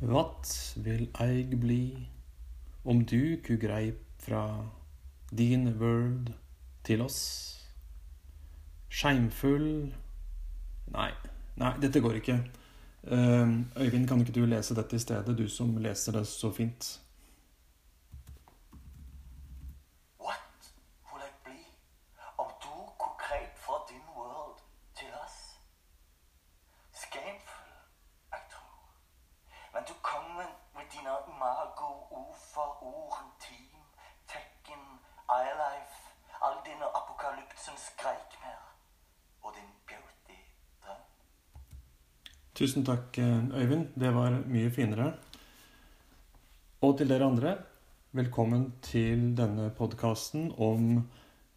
What vil eig bli om du ku greip fra din world til oss? Skeimfull Nei, nei, dette går ikke. Øyvind, kan ikke du lese dette i stedet, du som leser det så fint? What will jeg bli om du kunne greip fra din world til oss? Skamfull, jeg tror. Men du kommer med dine imago ord for ord, team, tekken, iLife, all dine apokalypsens skreikmer og din beauty drøm. Tusen takk, eh, Øyvind. Det var mye finere. Og til dere andre, velkommen til denne podkasten om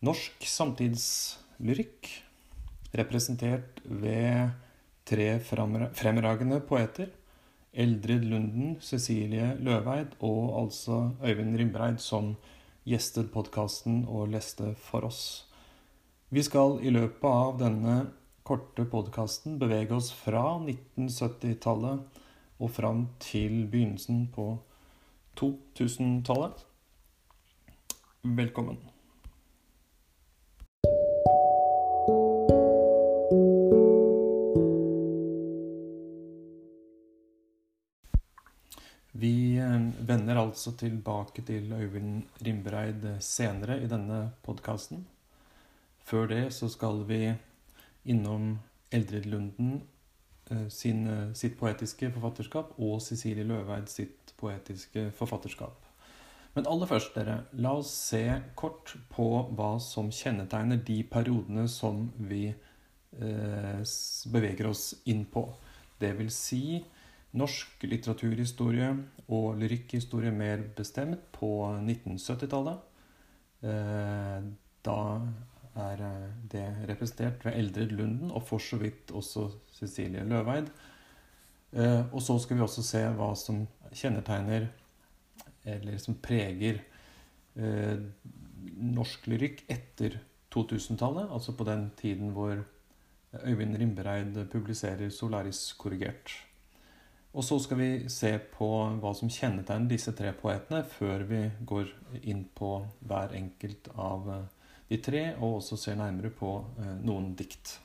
norsk samtidslyrikk. Representert ved tre fremragende poeter. Eldrid Lunden, Cecilie Løveid og altså Øyvind Rimbreid som gjestet podkasten og leste for oss. Vi skal i løpet av denne korte podkasten bevege oss fra 1970-tallet og fram til begynnelsen på 2000-tallet. Velkommen. Vi eh, vender altså tilbake til Øyvind Rimbreid senere i denne podkasten. Før det så skal vi innom Eldrid Lunden eh, sin, eh, sitt poetiske forfatterskap og Cecilie Løveid sitt poetiske forfatterskap. Men aller først, dere, la oss se kort på hva som kjennetegner de periodene som vi eh, beveger oss inn på. Det vil si norsk litteraturhistorie og lyrikkhistorie mer bestemt på 1970-tallet. Eh, da er eh, det representert ved Eldrid Lunden og for så vidt også Cecilie Løveid. Eh, Og så skal vi også se hva som kjennetegner, eller som preger, eh, norsk lyrikk etter 2000-tallet, altså på den tiden hvor Øyvind Rimbereid publiserer 'Solaris korrigert'. Og så skal vi se på hva som kjennetegner disse tre poetene, før vi går inn på hver enkelt av eh, de tre, og også ser nærmere på eh, noen dikt.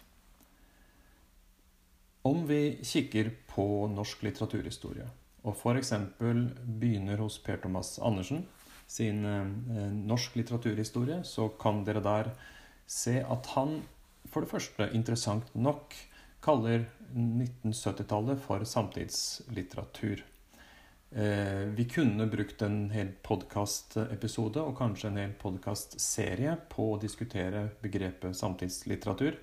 Om vi kikker på norsk litteraturhistorie, og f.eks. begynner hos Per Thomas Andersen sin eh, norsk litteraturhistorie, så kan dere der se at han for det første, interessant nok, kaller 1970-tallet for samtidslitteratur. Eh, vi kunne brukt en hel podkastepisode og kanskje en hel podkastserie på å diskutere begrepet samtidslitteratur.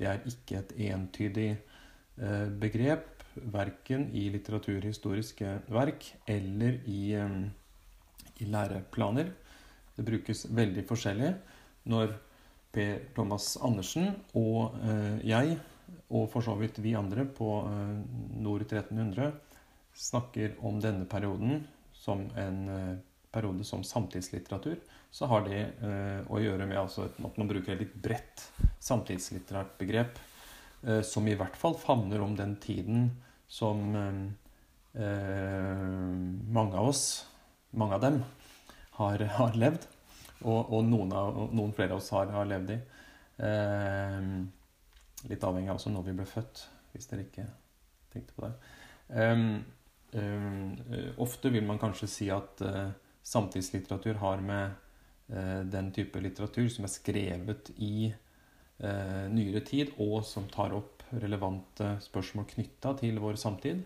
Det er ikke et entydig eh, begrep, verken i litteraturhistoriske verk eller i, eh, i læreplaner. Det brukes veldig forskjellig når Per Thomas Andersen og jeg, og for så vidt vi andre på Nord 1300, snakker om denne perioden som en eh, periode som samtidslitteratur, så har det eh, å gjøre med altså, at man bruker et litt bredt samtidslitterært begrep, eh, som i hvert fall favner om den tiden som mange av oss, mange av dem, har, har levd. Og, og noen, av, noen flere av oss har, har levd i. Litt avhengig av også når vi ble født, hvis dere ikke tenkte på det. Um, ofte vil man kanskje si at eh, samtidslitteratur har med eh, den type litteratur som er skrevet i eh, nyere tid, og som tar opp relevante spørsmål knytta til vår samtid.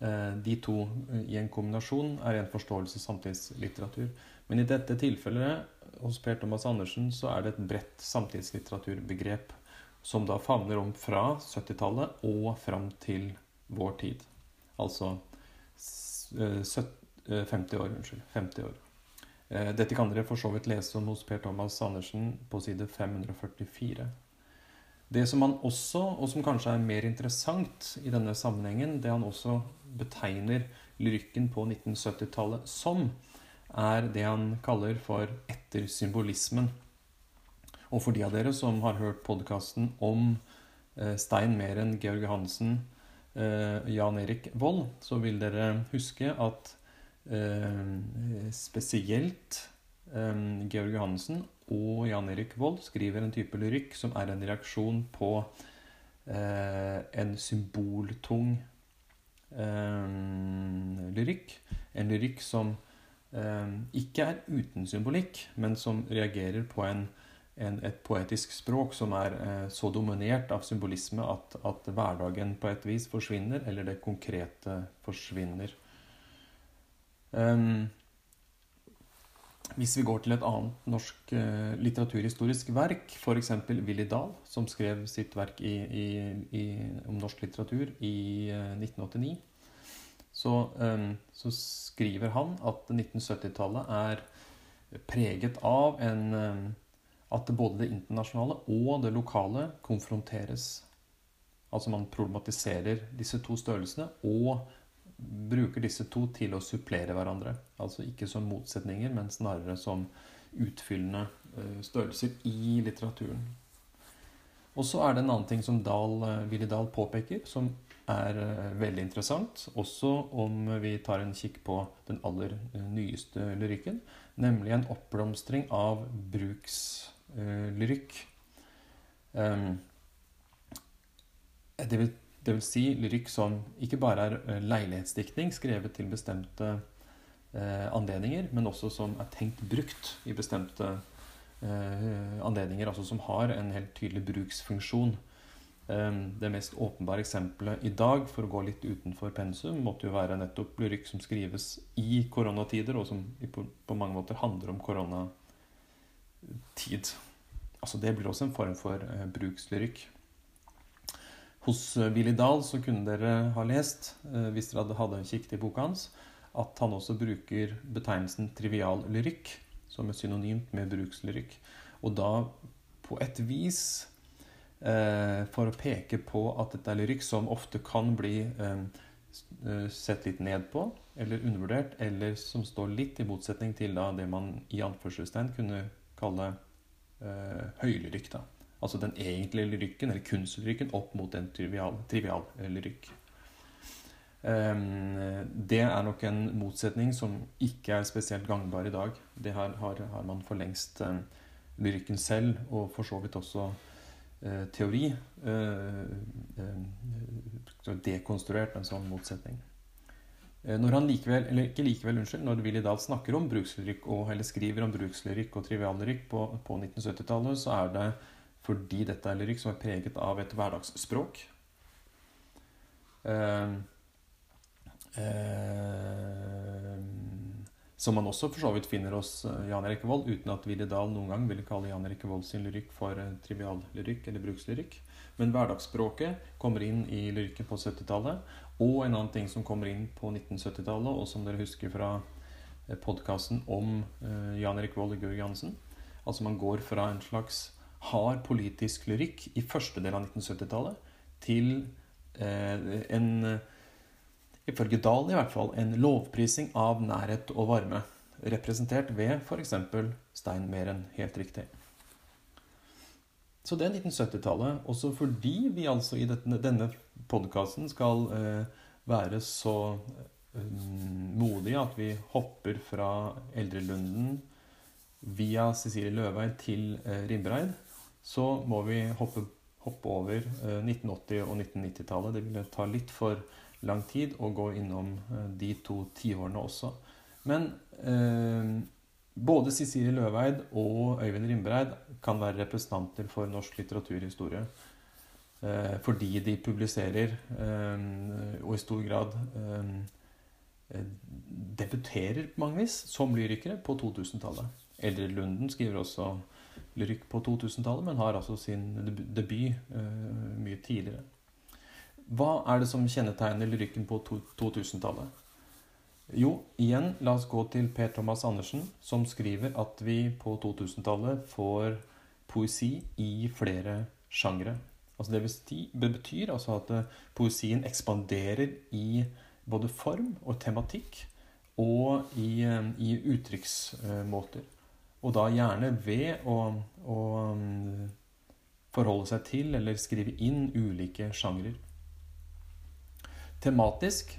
Eh, de to eh, i en kombinasjon er en forståelse samtidslitteratur. Men i dette tilfellet hos Per Thomas Andersen så er det et bredt samtidslitteraturbegrep som da favner om fra 70-tallet og fram til vår tid. Altså eh, eh, 50 år, unnskyld. 50 år. Eh, Dette kan dere for så vidt lese om hos Per Thomas Andersen på side 544. Det som han også, og som kanskje er mer interessant i denne sammenhengen, det han også betegner lyrikken på 1970-tallet som, er det han kaller for ettersymbolismen. Og for de av dere som har hørt podkasten om eh, Stein Meren, Georg Hansen, eh, Jan Erik Vold, så vil dere huske at eh, spesielt eh, Georg Johannessen og Jan Erik Vold skriver en type lyrikk som er en reaksjon på eh, en symboltung eh, lyrikk. En lyrikk som eh, ikke er uten symbolikk, men som reagerer på en en, et poetisk språk som er eh, så dominert av symbolisme at, at, hverdagen på et vis forsvinner, eller det konkrete forsvinner. Um, hvis vi går til et annet norsk eh, litteraturhistorisk verk, f.eks. Willy Dahl, som skrev sitt verk i, i, i, om norsk litteratur i eh, 1989, så, um, så, skriver han at 1970-tallet er preget av en um, at både det internasjonale og det lokale konfronteres. Altså man problematiserer disse to størrelsene og bruker disse to til å supplere hverandre. Altså ikke som motsetninger, men snarere som utfyllende eh, størrelser i litteraturen. Og så er det en annen ting som Dahl, eh, Willy Dahl påpeker, som er eh, veldig interessant, også om vi tar en kikk på den aller nyeste lyrikken, nemlig en oppblomstring av bruks lyrikk. Um, det, vil, det, vil, si lyrikk som ikke bare er uh, leilighetsdiktning skrevet til bestemte uh, anledninger, men også som er tenkt brukt i bestemte anledninger, altså som har en helt tydelig bruksfunksjon. Det mest åpenbare eksempelet i dag, for å gå litt utenfor pensum, måtte jo være nettopp lyrikk som skrives i koronatider, og som på, mange måter handler om koronatid altså Det blir også en form for eh, brukslyrikk. Hos eh, Willy Dahl så kunne dere ha lest, eh, hvis dere hadde, hadde kikket i boka hans, at han også bruker betegnelsen trivial lyrikk som er synonymt med brukslyrikk. Og da på et vis eh, for å peke på at dette er lyrikk som ofte kan bli sett litt ned på, eller undervurdert, eller som står litt i motsetning til det man i anførselstegn kunne kalle eh, høylyrikk. da. Altså den egentlige lyrikken, eller kunstlyrikken, opp mot en trivial, trivial lyrikk. Um, det er nok en motsetning som ikke er spesielt gangbar i dag. Det her har, har man for lengst um, lyrikken selv, og for så vidt også uh, teori, uh, dekonstruert en sånn motsetning. Eh, når han likevel, eller ikke likevel, unnskyld, når Willy Dahl snakker om brukslyrikk, eller skriver om brukslyrikk og triviallyrikk på, på 1970-tallet, så er det fordi dette er lyrikk som er preget av et hverdagsspråk. Eh, eh, som man også for så vidt finner hos eh, Jan Erik Vold, uten at Willy Dahl noen gang ville kalle Jan Erik Vold sin lyrikk for eh, triviallyrikk eller brukslyrikk. Men hverdagsspråket kommer inn i lyrikken på 70-tallet, og en annen ting som kommer inn på 1970-tallet, og som dere husker fra eh, podkasten om uh, Jan Erik Vold og Georg Jansen. Altså man går fra en slags hard politisk lyrikk i første del av 1970-tallet til uh, en Ifølge Dahl i hvert fall en lovprising av nærhet og varme. Representert ved f.eks. Stein Meren. Helt riktig. Så det er 1970-tallet. Også fordi vi altså i denne, denne podkasten skal eh, være så eh, modige at vi hopper fra Eldrelunden via Cecilie Løveid til eh, Rimreid, så må vi hoppe, hoppe over eh, 1980- og 1990-tallet. Det ville ta litt for lang tid å gå innom eh, de to tiårene også. Men eh, både Cecilie Løveid og Øyvind Rimbreid kan være representanter for norsk litteraturhistorie. Eh, fordi de publiserer, eh, og i stor grad eh, debuterer på mange vis som lyrikere på 2000-tallet. Eldre Lunden skriver også lyrikk på 2000-tallet, men har altså sin debut mye tidligere. Hva er det som kjennetegner lyrikken på 2000-tallet? Jo, igjen, la oss gå til Per Thomas Andersen, som skriver at vi på 2000-tallet får poesi i flere sjangre. Altså det, betyr altså at eh, poesien ekspanderer i både form og tematikk og i, eh, i uttrykksmåter. Og da gjerne ved å, å mm, forholde seg til eller skrive inn ulike sjangrer. Tematisk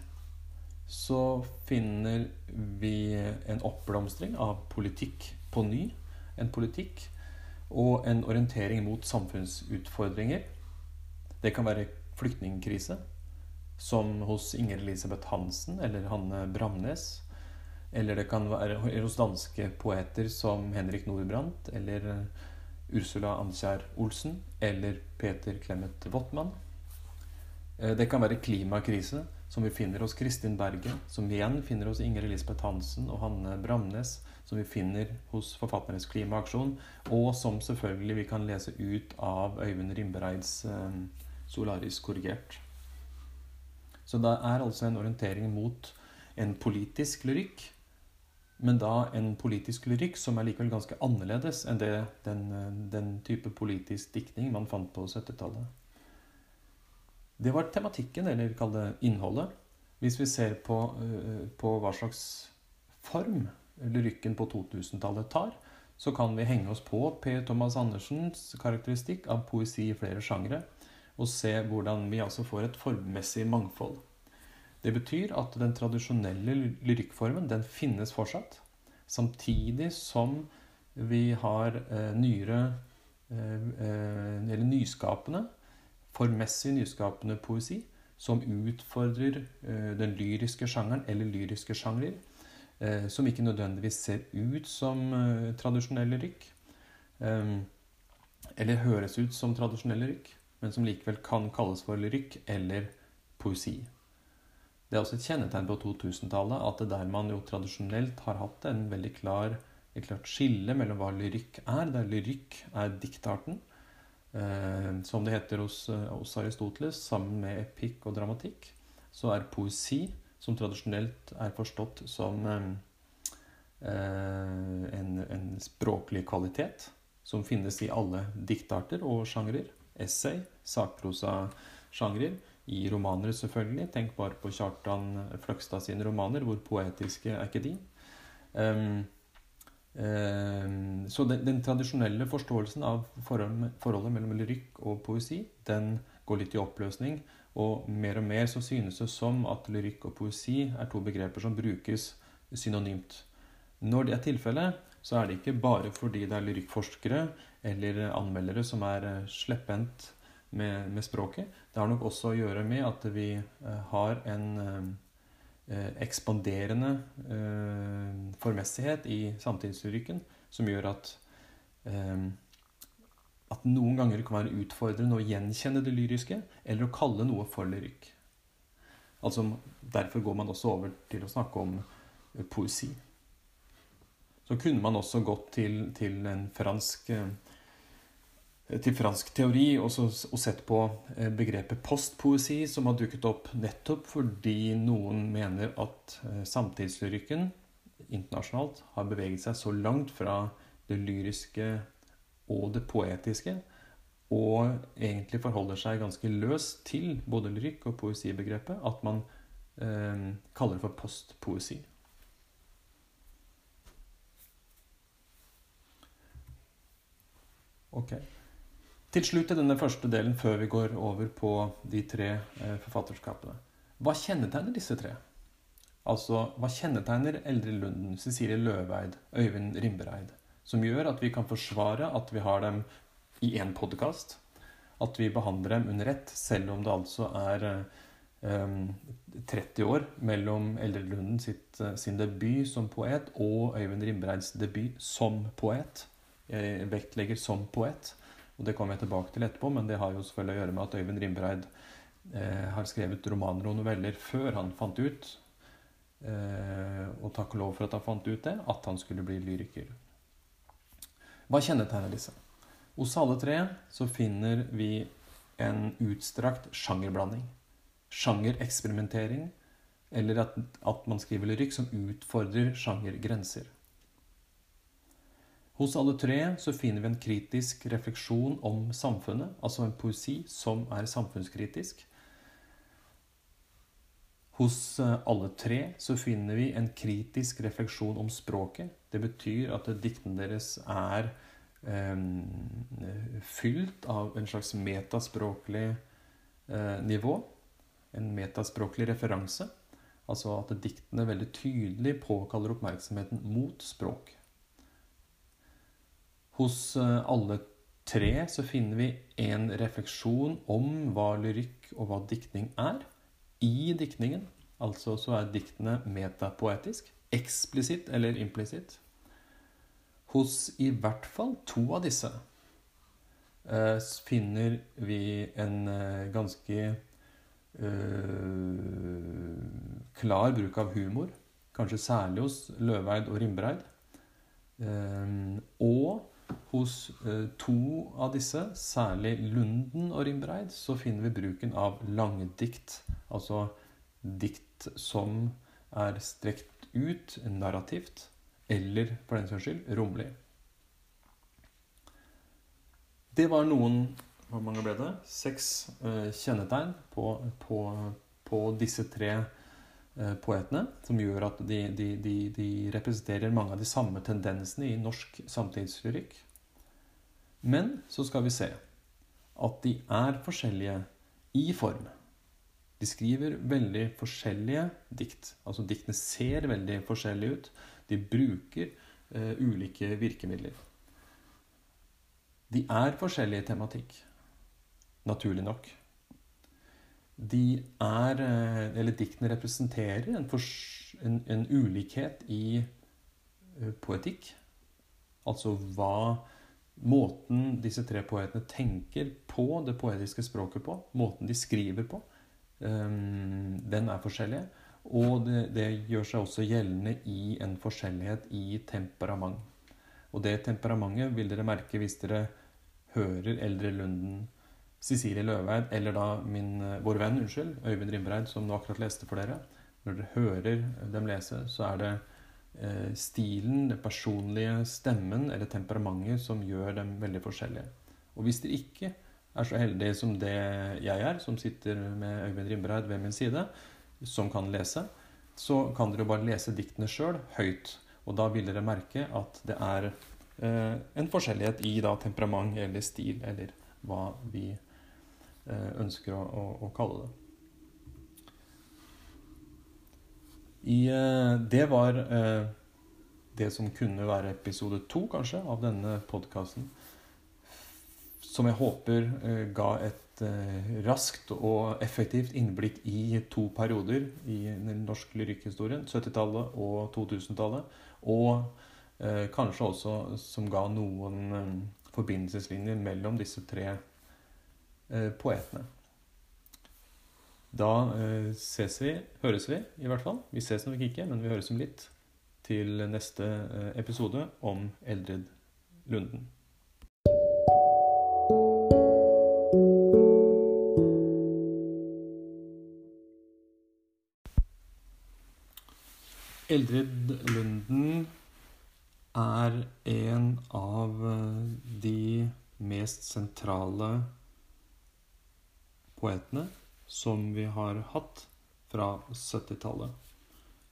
så finner vi en oppblomstring av politikk på ny. En politikk og en orientering mot samfunnsutfordringer. Det kan være flyktningkrise, som hos Inger Elisabeth Hansen eller Hanne Bramnes. Eller det kan være hos danske poeter som Henrik Nordbrandt eller Ursula Andkjær Olsen eller Peter Clemet Wottmann. Eh, det kan være klimakrise, som vi finner hos Kristin Berge, som igjen finner hos Inger Elisabeth Hansen og Hanne Bramnes, som vi finner hos Forfatternes klimaaksjon, og som selvfølgelig vi kan lese ut av Øyvind Rimbereids eh, Solaris korrigert. Så det er altså en orientering mot en politisk lyrikk, men da en politisk lyrikk som er likevel ganske annerledes enn det, den, den type politisk diktning man fant på 70-tallet. Det var tematikken, eller kall det innholdet. Hvis vi ser på, eh, på hva slags form lyrikken på 2000-tallet tar, så kan vi henge oss på Per Thomas Andersens karakteristikk av poesi i flere sjangre, og se hvordan vi altså får et formmessig mangfold. Det betyr at den tradisjonelle lyrikkformen den finnes fortsatt, samtidig som vi har eh, nyere eh, eh, eller nyskapende, formmessig nyskapende poesi som utfordrer eh, den lyriske sjangeren eller lyriske sjangrer, eh, som ikke nødvendigvis ser ut som eh, tradisjonell lyrikk, eller høres ut som tradisjonell lyrikk, men som likevel kan kalles for lyrikk eller poesi. Det er også et kjennetegn på 2000-tallet at det der man jo tradisjonelt har hatt en veldig klar, et klart skille mellom hva lyrikk er, der lyrikk er diktarten, som det heter hos, hos, Aristoteles, sammen med epikk og dramatikk, så er poesi, som tradisjonelt er forstått som eh, en, en språklig kvalitet, som finnes i alle diktarter og sjangrer, essay, sakprosa-sjangrer, i romaner, selvfølgelig. Tenk bare på Kjartan Fløgstad sine romaner. Hvor poetiske er ikke de? Um, så den, den, tradisjonelle forståelsen av forhold, forholdet mellom lyrikk og poesi, den går litt i oppløsning. Og mer og mer så synes det som at lyrikk og poesi er to begreper som brukes synonymt. Når det er tilfellet, så er det ikke bare fordi det er lyrikkforskere eller anmeldere som er eh, slepphendt med, med, språket. Det har nok også å gjøre med at vi eh, har en eh, ekspanderende eh, formessighet i samtidslyrikken som gjør at at noen ganger det kan være utfordrende å gjenkjenne det lyriske, eller å kalle noe for lyrikk. Altså, derfor går man også over til å snakke om poesi. Så kunne man også gått til, til en fransk Eh, til fransk teori og, så, og, sett på eh, begrepet postpoesi, som har dukket opp nettopp fordi noen mener at eh, samtidslyrikken internasjonalt har beveget seg så langt fra det lyriske og det poetiske, og egentlig forholder seg ganske løst til både lyrikk og poesibegrepet, at man eh, kaller det for postpoesi. Okay. Til slutt i denne første delen, før vi går over på de tre eh, forfatterskapene. Hva kjennetegner disse tre? Altså, hva kjennetegner Eldre Lunden, Cecilie Løveid, Øyvind Rimbereid, som gjør at vi kan forsvare at vi har dem i én podkast, at vi behandler dem under ett, selv om det altså er um, 30 år mellom Eldre Lunden sitt, eh, sin debut som poet og Øyvind Rimbereids debut som poet. Jeg vektlegger som poet. Og Det kommer jeg tilbake til etterpå, men det har jo selvfølgelig å gjøre med at Øyvind Rimbereid eh, har skrevet romaner og noveller før han fant ut, eh, og takk og lov for at han fant ut det, at han skulle bli lyriker. Hva kjennetegner disse? Hos alle tre så finner vi en utstrakt sjangerblanding. Sjangereksperimentering, eller at, at man skriver lyrikk som utfordrer sjangergrenser. Hos alle tre så finner vi en kritisk refleksjon om samfunnet, altså en poesi som er samfunnskritisk. Hos eh, alle tre så finner vi en kritisk refleksjon om språket. Det betyr at diktene deres er eh, fylt av en slags metaspråklig eh, nivå. en metaspråklig referanse. Altså at diktene veldig tydelig påkaller oppmerksomheten mot språk. Hos eh, alle tre så finner vi en refleksjon om hva lyrikk og hva diktning er. I diktningen altså så er diktene metapoetisk, eksplisitt eller implisitt. Hos i hvert fall to av disse eh, finner vi en eh, ganske eh, klar bruk av humor. Kanskje særlig hos Løveid og Rimbreid. Eh, og hos eh, to av disse, særlig Lunden og Rimbreid, så finner vi bruken av langdikt. Altså dikt som er strekt ut narrativt, eller for den saks skyld romlig. Det var noen Hvor mange ble det? Seks eh, kjennetegn på, på, på disse tre poetene, som gjør at de, de, de, de, representerer mange av de samme tendensene i norsk samtidslyrikk. Men så skal vi se at de er forskjellige i form. De skriver veldig forskjellige dikt. Altså diktene ser veldig forskjellige ut. De bruker uh, ulike virkemidler. De er forskjellige tematikk. Naturlig nok. De er uh, Eller diktene representerer en, en, en ulikhet i uh, poetikk. Altså hva Måten disse tre poetene tenker på det poetiske språket på, måten de skriver på, um, den er forskjellig. Og det, det, gjør seg også gjeldende i en forskjellighet i temperament. Og det temperamentet vil dere merke hvis dere hører Eldre Lunden, Cecilie Løveid, eller da min, vår venn, unnskyld, Øyvind Rimbreid, som nå akkurat leste for dere. Når dere hører dem lese, så er det Eh, stilen, den personlige stemmen eller temperamentet som gjør dem veldig forskjellige. Og hvis dere ikke er så heldige som det jeg er, som sitter med Øyvind Rimbreid ved min side, som kan lese, så kan dere bare lese diktene sjøl høyt. Og da vil dere merke at det er eh, en forskjellighet i da, temperament eller stil, eller hva vi eh, ønsker å, å, å kalle det. I, eh, det var eh, det som kunne være episode to, kanskje, av denne podkasten. Som jeg håper eh, ga et raskt og effektivt innblikk i to perioder i den norske lyrikkhistorien. 70-tallet og 2000-tallet. Og kanskje også som ga noen forbindelseslinjer mellom disse tre poetene. Da eh, ses vi, høres vi i hvert fall. Vi ses nok ikke, men vi høres om litt. Til neste eh, episode om Eldred Lunden. Eldred Lunden er en av eh, de mest sentrale poetene som vi har hatt fra 70-tallet.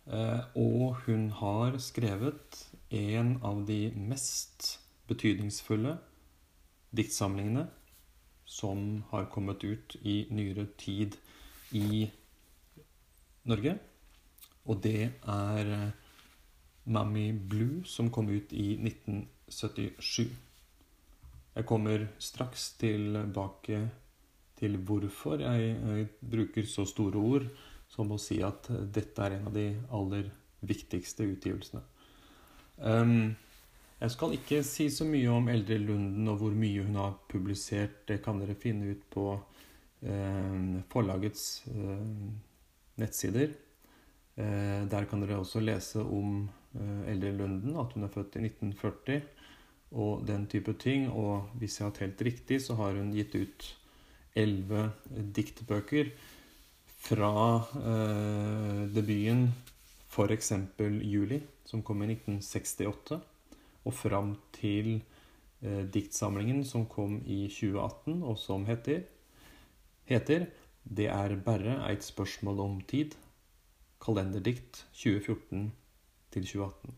Eh, og hun har skrevet en av de mest betydningsfulle diktsamlingene som har kommet ut i nyere tid i Norge. Og det er eh, Mammy Blue, som kom ut i 1977. Jeg kommer straks tilbake til hvorfor jeg, jeg, bruker så store ord som å si at dette er en av de aller viktigste utgivelsene. Um, jeg skal ikke si så mye om Eldre Lunden og hvor mye hun har publisert. Det kan dere finne ut på um, forlagets um, nettsider. Uh, der kan dere også lese om uh, Eldre Lunden, at hun er født i 1940 og den type ting. Og hvis jeg har telt riktig, så har hun gitt ut elleve diktbøker fra eh, debuten f.eks. 'Juli', som kom i 1968, og fram til eh, diktsamlingen som kom i 2018, og som heter, heter 'Det er berre eit spørsmål om tid'. Kalenderdikt 2014 til 2018.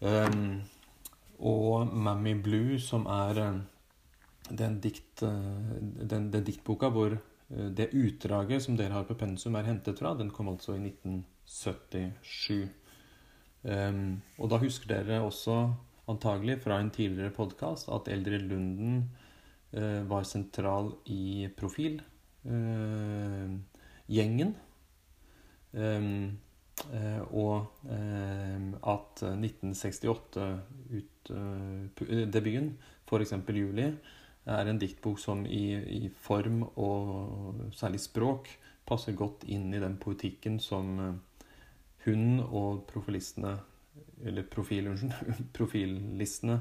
Um, og Mammy Blue, som er den, dikt, eh, den, den diktboka hvor eh, det utdraget som dere har på pensum, er hentet fra, den kom altså i 1977. Um, og da husker dere også antagelig fra en tidligere podkast at Eldre Lunden uh, var sentral i profilgjengen. Uh, um, uh, og at 1968-debuten, f.eks. 'Juli', er en diktbok som i, i, form og særlig språk passer godt inn i den poetikken som hun og profilistene Eller profil, unnskyld. Profillistene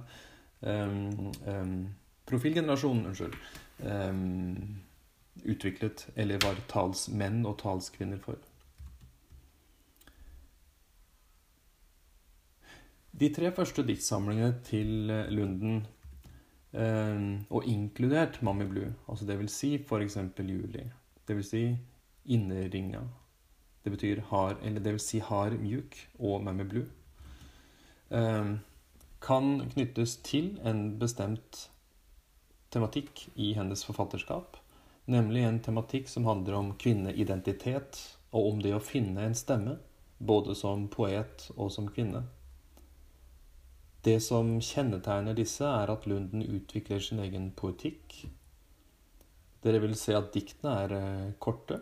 um, um, Profilgenerasjonen, unnskyld. Um, utviklet, eller var talsmenn og talskvinner for. De tre første diktsamlingene til Lunden, og inkludert Mammy Blue, altså det vil si f.eks. Juli, det vil si innerringa. det betyr hard, eller det vil si hard, mjuk og Mammy Blue. Um, kan knyttes til en bestemt tematikk i hennes forfatterskap. Nemlig en tematikk som handler om kvinneidentitet og om det å finne en stemme, både som poet og som kvinne. Det som kjennetegner disse, er at Lunden utvikler sin egen poetikk. Dere vil se at diktene er eh, korte.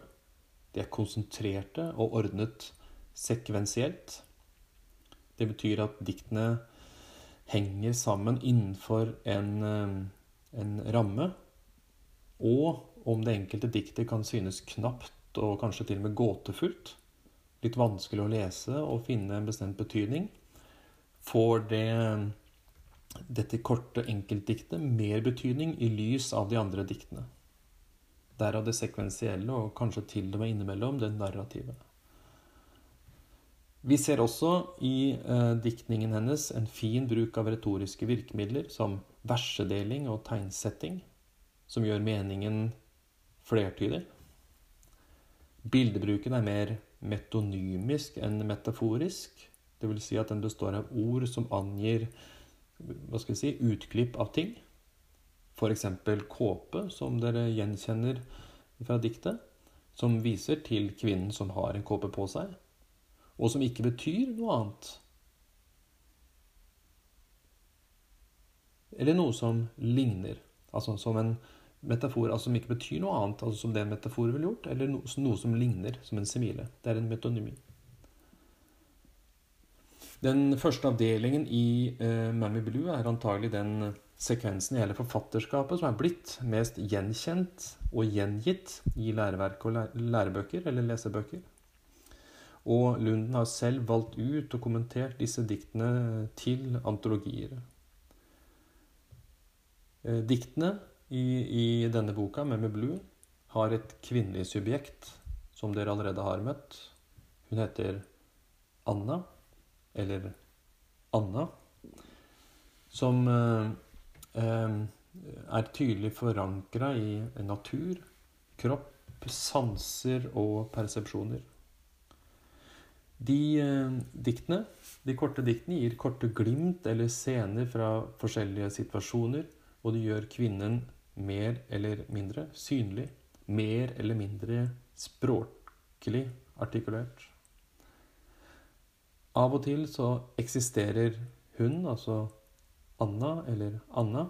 De er konsentrerte og ordnet sekvensielt. Det betyr at diktene henger sammen innenfor en, eh, en ramme. Og om det enkelte diktet kan synes knapt og kanskje til og med gåtefullt, litt vanskelig å lese og finne en bestemt betydning, får det, dette korte enkeltdiktet mer betydning i lys av de andre diktene. Derav det sekvensielle, og kanskje til og med innimellom det narrative. Vi ser også i eh, diktningen hennes en fin bruk av retoriske virkemidler som versedeling og tegnsetting, som gjør meningen flertydig. Bildebruken er mer metonymisk enn metaforisk. Det vil si at den består av ord som angir hva skal si, utklipp av ting. F.eks. kåpe, som dere gjenkjenner fra diktet, som viser til kvinnen som har en kåpe på seg, og som ikke betyr noe annet. Eller noe som ligner, altså som en metafor altså som ikke betyr noe annet, altså som det en metafor ville gjort, eller noe, som ligner, som en simile. Det er en metonymi. Den første avdelingen i uh, Mammy Blue er antagelig den sekvensen i hele forfatterskapet som er blitt mest gjenkjent og gjengitt i læreverk og lærebøker eller lesebøker. Og Lunden har selv valgt ut og kommentert disse diktene til antologier. Eh, diktene i, i, denne boka, Memmy Blue, har et kvinnelig subjekt som dere allerede har møtt. Hun heter Anna eller Anna, som eh, eh, er tydelig forankra i natur, kropp, sanser og persepsjoner. De eh, diktene, de korte diktene gir korte glimt eller scener fra forskjellige situasjoner, og de gjør kvinnen mer eller mindre synlig, mer eller mindre språklig artikulert. Av og til så eksisterer hun, altså Anna eller Anna,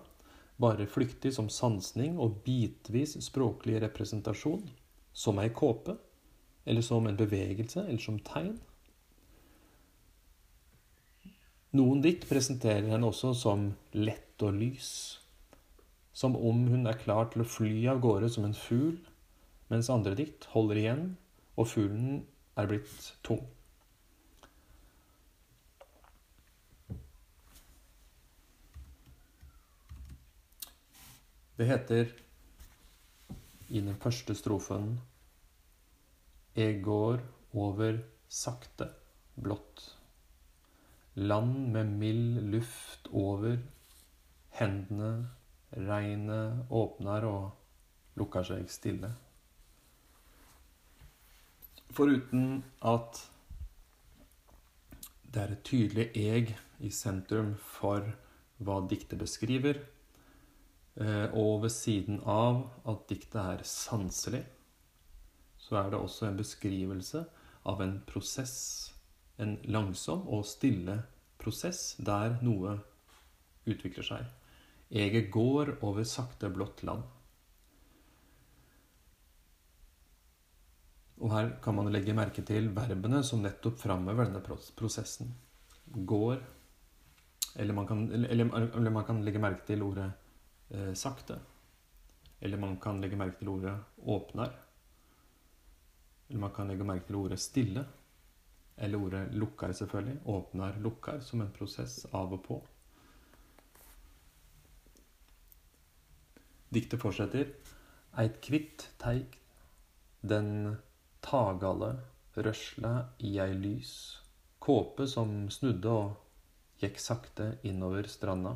bare flyktig som sansning og bitvis språklig representasjon, som ei kåpe, eller som en bevegelse, eller som tegn. Noen dikt presenterer henne også som lett og lys, som om hun er klar til å fly av gårde som en fugl, mens andre dikt holder igjen, og fuglen er blitt tung. Det heter i den første strofen Eg går over sakte, blått. Land med mild luft over. Hendene, regnet åpner og lukker seg stille. Foruten at det er et tydelig eg i sentrum for hva diktet beskriver, og ved siden av at diktet er sanselig, så er det også en beskrivelse av en prosess. En langsom og stille prosess der noe utvikler seg. Eget går over sakte, blått land. Og her kan man legge merke til verbene som nettopp framhever denne prosessen. Går eller man, kan, eller, eller man kan legge merke til ordet eh, sakte. Eller man kan legge merke til ordet åpner. Eller man kan legge merke til ordet stille. Eller ordet lukker, selvfølgelig. Åpner, lukker, som en prosess av og på. Diktet fortsetter. Eit kvitt teik, den tagale rørsla i ei lys kåpe som snudde og gikk sakte innover stranda.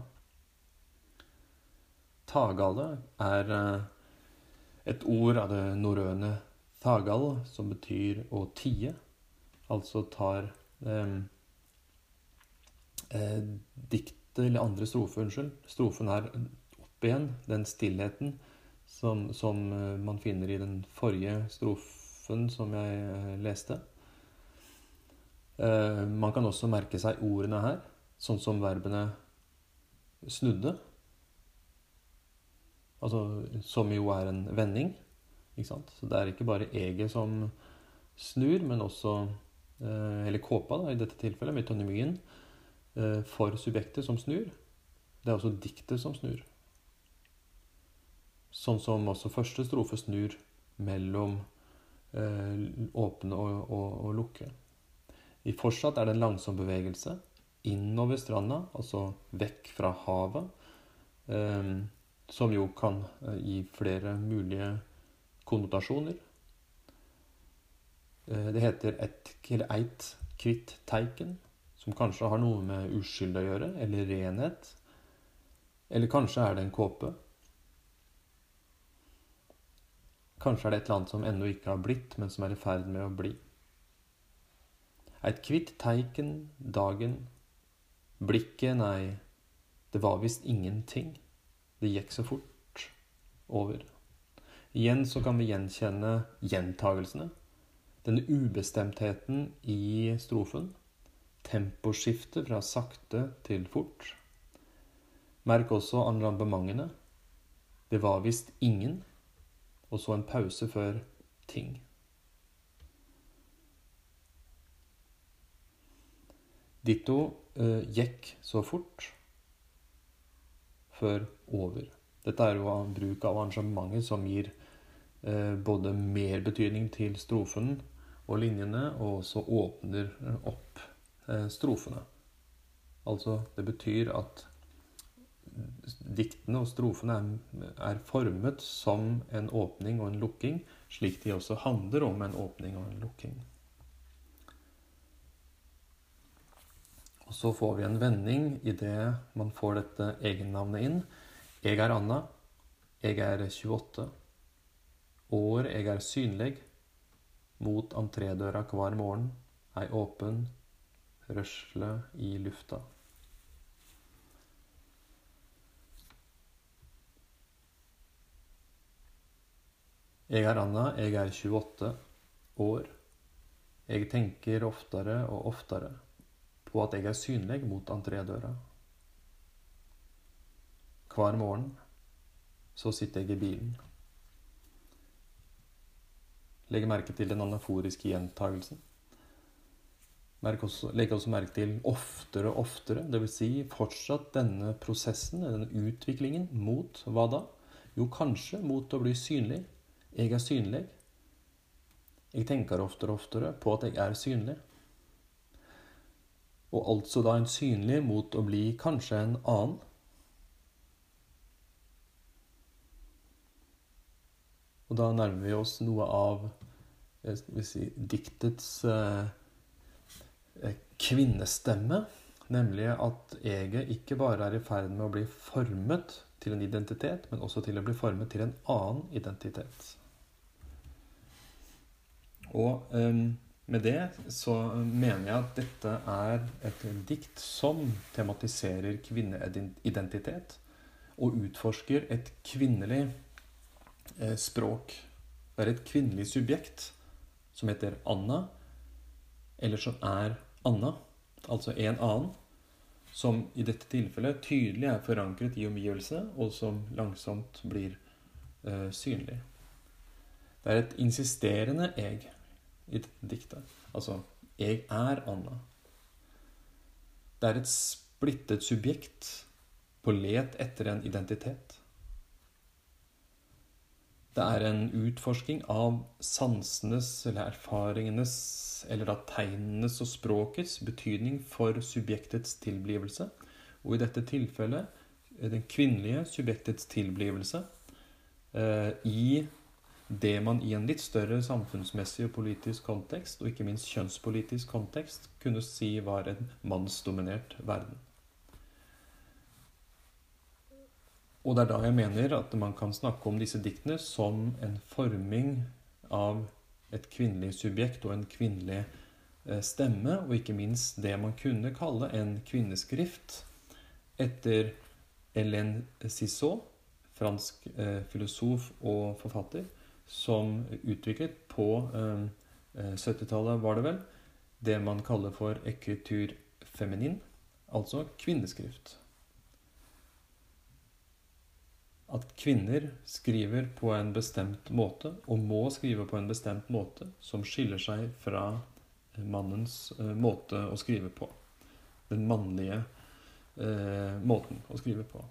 Tagale er eh, et ord av det norrøne tagal, som betyr å tie. Altså tar eh, eh, diktet, eller andre strofe, unnskyld, strofen her opp igjen, den stillheten som, som eh, man finner i den forrige strofen strofen som jeg eh, leste. Eh, man kan også merke seg ordene her, sånn som verbene snudde. Altså, som jo er en vending. Ikke sant? Så det er ikke bare eget som snur, men også eh, Eller kåpa, da, i dette tilfellet, metonymien, for subjektet som snur. Det er også diktet som snur. Sånn som også første strofe snur mellom Eh, åpne og, og, og, lukke. I fortsatt er det en langsom bevegelse innover stranda, altså vekk fra havet, eh, som jo kan eh, gi flere mulige konnotasjoner. Eh, det heter et, eller eit kvitt teiken, som kanskje har noe med uskyld å gjøre, eller renhet. Eller kanskje er det en kåpe. Kanskje er det et eller annet som ennå ikke har blitt, men som er i ferd med å bli. Eit kvitt teiken dagen, blikket, nei, det var visst ingenting. Det gikk så fort over. Igjen så kan vi gjenkjenne gjentagelsene. Denne ubestemtheten i strofen. Temposkiftet fra sakte til fort. Merk også enrambementene. Det var visst ingen og så en pause før ting. Ditto uh, gikk så fort før over. Dette er jo bruk av arrangementet som gir eh, både mer betydning til strofen og linjene, og også åpner opp eh, strofene. Altså, det betyr at diktene og strofene er, er, formet som en åpning og en lukking, slik de også handler om en åpning og en lukking. Og Så får vi en vending idet man får dette egennavnet inn. Jeg er Anna. Jeg er 28. År jeg er synlig. Mot entrédøra hver morgen. Ei åpen rørsle i lufta. Jeg er Anna, jeg er 28 år. Jeg tenker oftere og oftere på at jeg er synlig mot entrédøra. Hver morgen så sitter jeg i bilen. Legg merke til den anaforiske gjentagelsen. Legg også merke til oftere og oftere, dvs. Si fortsatt denne prosessen, denne utviklingen, mot hva da? Jo, kanskje mot å bli synlig jeg er synlig. Jeg tenker oftere og oftere på at jeg er synlig. Og altså da en synlig mot å bli kanskje en annen. Og da nærmer vi oss noe av si, diktets eh, eh, kvinnestemme. Nemlig at eget ikke bare er i ferd med å bli formet til en identitet, men også til å bli formet til en annen identitet. Og um, med det så mener jeg at dette er et dikt som tematiserer kvinneidentitet og utforsker et kvinnelig eh, språk. Det er et kvinnelig subjekt som heter Anna, eller som er Anna, altså en annen, som i dette tilfellet tydelig er forankret i omgivelsene, og som langsomt blir uh, synlig. Det er et insisterende jeg i dette diktet. Altså 'jeg er Anna'. Det er et splittet subjekt på let etter en identitet. Det er en utforsking av sansenes eller erfaringenes eller av tegnenes og språkets betydning for subjektets tilblivelse, og i dette tilfellet den kvinnelige subjektets tilblivelse eh, i det man i en litt større samfunnsmessig og politisk kontekst, og ikke minst kjønnspolitisk kontekst, kunne si var en mannsdominert verden. Og det er da jeg mener at man kan snakke om disse diktene som en forming av et kvinnelig subjekt og en kvinnelig eh, stemme, og ikke minst det man kunne kalle en kvinneskrift etter Hélène Cissot, fransk eh, filosof og forfatter, som utviklet på eh, 70-tallet, eh, var det vel, det man kaller for ekritur feminin, altså kvinneskrift at kvinner skriver på en bestemt måte, og må skrive på en bestemt måte, som skiller seg fra mannens eh, måte å skrive på. Den mannlige eh, måten å skrive på.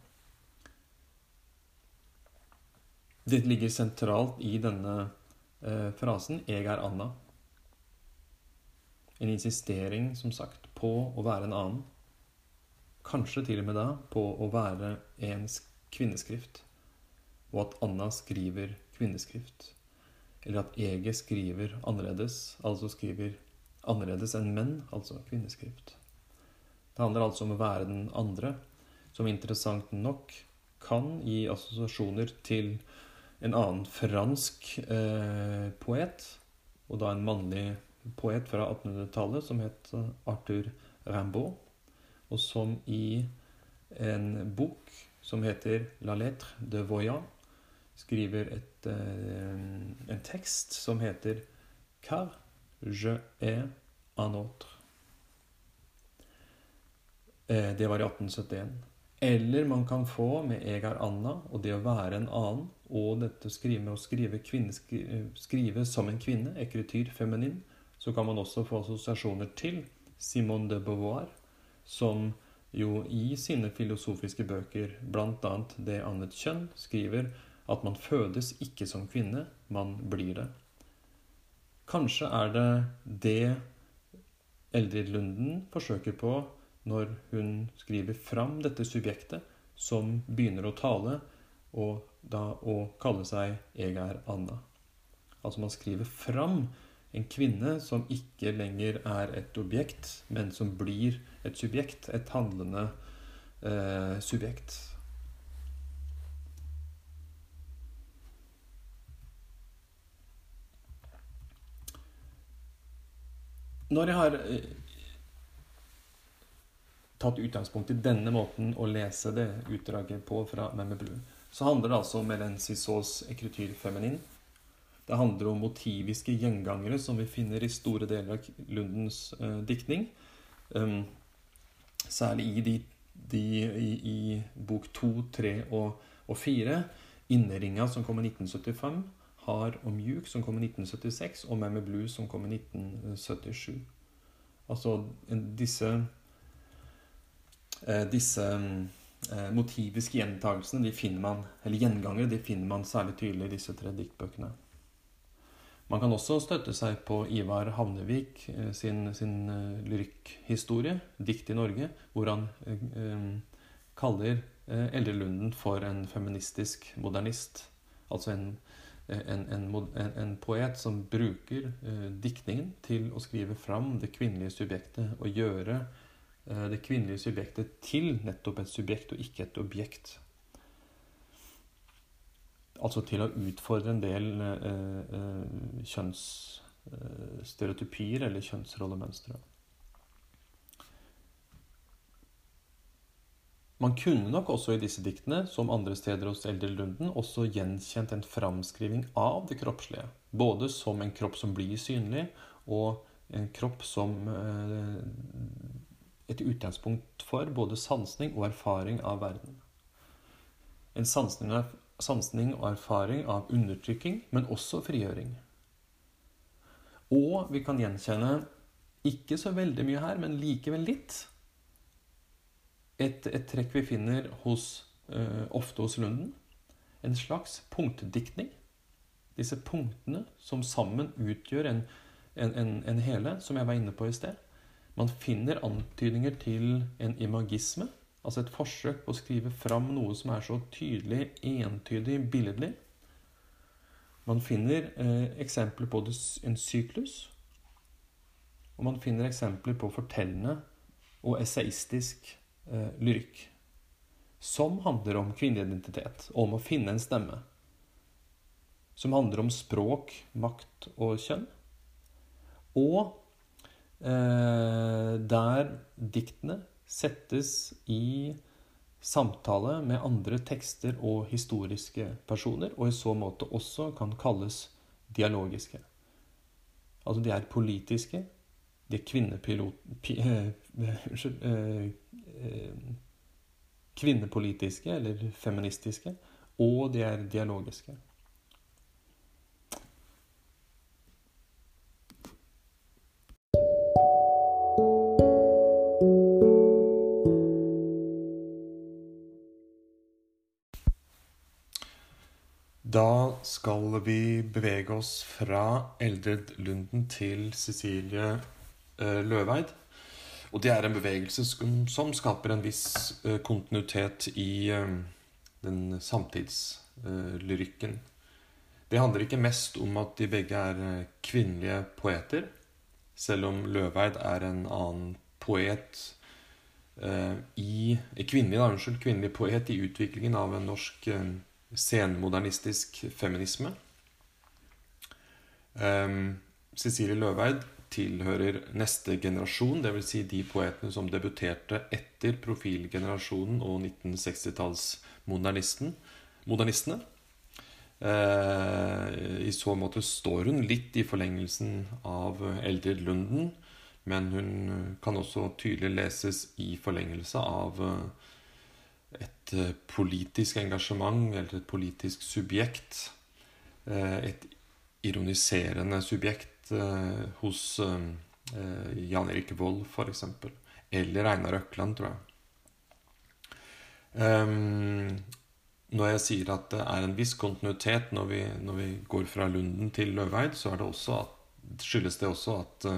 Det ligger sentralt i denne eh, frasen 'Jeg er Anna'. En insistering, som sagt, på å være en annen. Kanskje til og med da på å være en kvinneskrift og at Anna skriver kvinneskrift. Eller at Ege skriver annerledes, altså skriver annerledes enn menn, altså kvinneskrift. Det handler altså om å være den andre, som interessant nok kan gi assosiasjoner til en annen fransk eh, poet, og da en mannlig poet fra 1800-tallet som het Arthur Rimbaud, og som i en bok som heter La lettre de Voyant, skriver et, eh, en tekst som heter Car je est un autre. Eh, det var i 1871. Eller man kan få med Egar Anna og det å være en annen, og dette skrive med å skrive, kvinne, skrive som en kvinne, ekretyr feminin, så kan man også få assosiasjoner til Simone de Beauvoir, som jo i sine filosofiske bøker, bl.a. Det annet kjønn, skriver at man fødes ikke som kvinne, man blir det. Kanskje er det det Eldrid Lunden forsøker på når hun skriver fram dette subjektet som begynner å tale, og da å kalle seg 'Jeg er Anna'. Altså man skriver fram en kvinne som ikke lenger er et objekt, men som blir et subjekt, et handlende eh, subjekt. Når jeg har eh, tatt utgangspunkt i denne måten å lese det utdraget på fra Memme Blue, så handler det altså om Hélène Cissauds ekrityr feminin. Det handler om motiviske gjengangere som vi finner i store deler av Lundens eh, diktning. Um, særlig i, de, de, i, i bok to, tre og, og fire. Inneringa, som kom i 1975. Hard og mjuk, som kom i 1976, og Mammy Blue, som kom i 1977. Altså disse Disse eh, motiviske gjentagelsene, de finner man, eller gjengangere, de finner man særlig tydelig i disse tre diktbøkene. Man kan også støtte seg på Ivar Havnevik eh, sin, sin lyrikkhistorie, 'Dikt i Norge', hvor han eh, kaller eh, Elde Lunden for en feministisk modernist. Altså en en, en, en, poet som bruker eh, diktningen til å skrive fram det kvinnelige subjektet og gjøre eh, det kvinnelige subjektet til nettopp et subjekt og ikke et objekt. Altså til å utfordre en del eh, eh kjønnsstereotypier eller kjønnsrollemønstre. Man kunne nok også i disse diktene, som andre steder hos Eldre Lunden, også gjenkjent en framskriving av det kroppslige. Både som en kropp som blir synlig, og en kropp som eh, et utgangspunkt for både sansning og erfaring av verden. En sansning, sansning og erfaring av undertrykking, men også frigjøring. Og vi kan gjenkjenne ikke så veldig mye her, men likevel litt et, et trekk vi finner hos, uh, ofte hos Lunden. En slags punktdiktning. Disse punktene som sammen utgjør en, en, en, en hele, som jeg var inne på i sted. Man finner antydninger til en imagisme, altså et forsøk på å skrive fram noe som er så tydelig, entydig, billedlig. Man finner eh, eksempler på en syklus, og man finner eksempler på fortellende og esaistisk eh, lyrikk. Som handler om kvinneidentitet, om å finne en stemme. Som handler om språk, makt og kjønn. Og der diktene settes i samtale med andre tekster og historiske personer, og i så måte også kan kalles dialogiske. Altså de er politiske, de er kvinnepilot... Eh, eh, Eh, kvinnepolitiske eller feministiske, og de er dialogiske. Skal vi bevege oss fra Eldred Lunden til Cecilie eh, Løveid. Og det er en bevegelse som, skaper en viss uh, kontinuitet i uh, den samtidslyrikken. det handler ikke mest om at de begge er kvinnelige poeter, selv om Løveid er en annen poet i kvinnelig, da, unnskyld, kvinnelig poet i utviklingen av en norsk senmodernistisk feminisme. Um, Cecilie Løveid tilhører neste generasjon, dvs. Si de poetene som debuterte etter profilgenerasjonen og 1960-tallsmodernistene. Eh, I så måte står hun litt i forlengelsen av Eldrid Lunden, men hun kan også tydelig leses i forlengelse av eh, et eh, politisk engasjement eller et politisk subjekt. Et ironiserende subjekt uh, hos Jan Erik Vold, f.eks. Eller Einar Økland, tror jeg. Um, når jeg sier at det er en viss kontinuitet når vi, når vi går fra Lunden til Løveid, så det at, skyldes det også at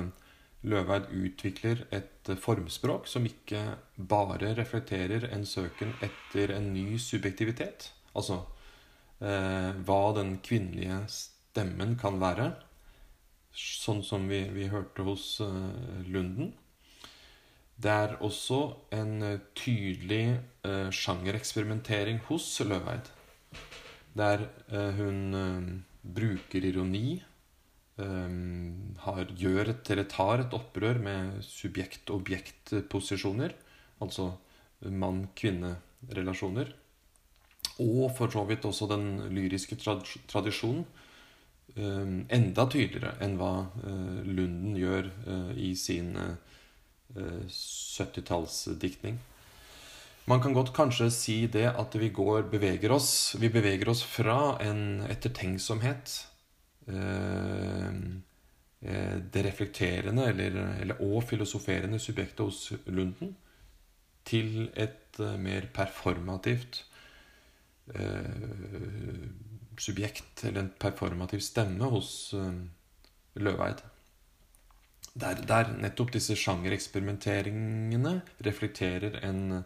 Løveid utvikler et formspråk som ikke bare reflekterer en søken etter en ny subjektivitet. Altså eh, hva den kvinnelige stemmen kan være, sånn som vi, vi hørte hos eh, Lunden. Det er også en uh, tydelig eh, sjangereksperimentering hos Løveid. Der hun bruker ironi, har, gjør et, eller tar et opprør med subjekt-objekt-posisjoner. Altså mann-kvinne-relasjoner. Og for så vidt også den lyriske tradisjonen Ehm, enda tydeligere enn hva eh, Lunden gjør eh, i sin 70-tallsdiktning. Eh, Man kan godt kanskje si det at vi går, beveger oss Vi beveger oss fra en ettertenksomhet det reflekterende eller, eller, og filosoferende subjektet hos Lunden til et mer performativt subjekt eller en performativ stemme hos Løveid. Der, der, nettopp disse sjangereksperimenteringene reflekterer en,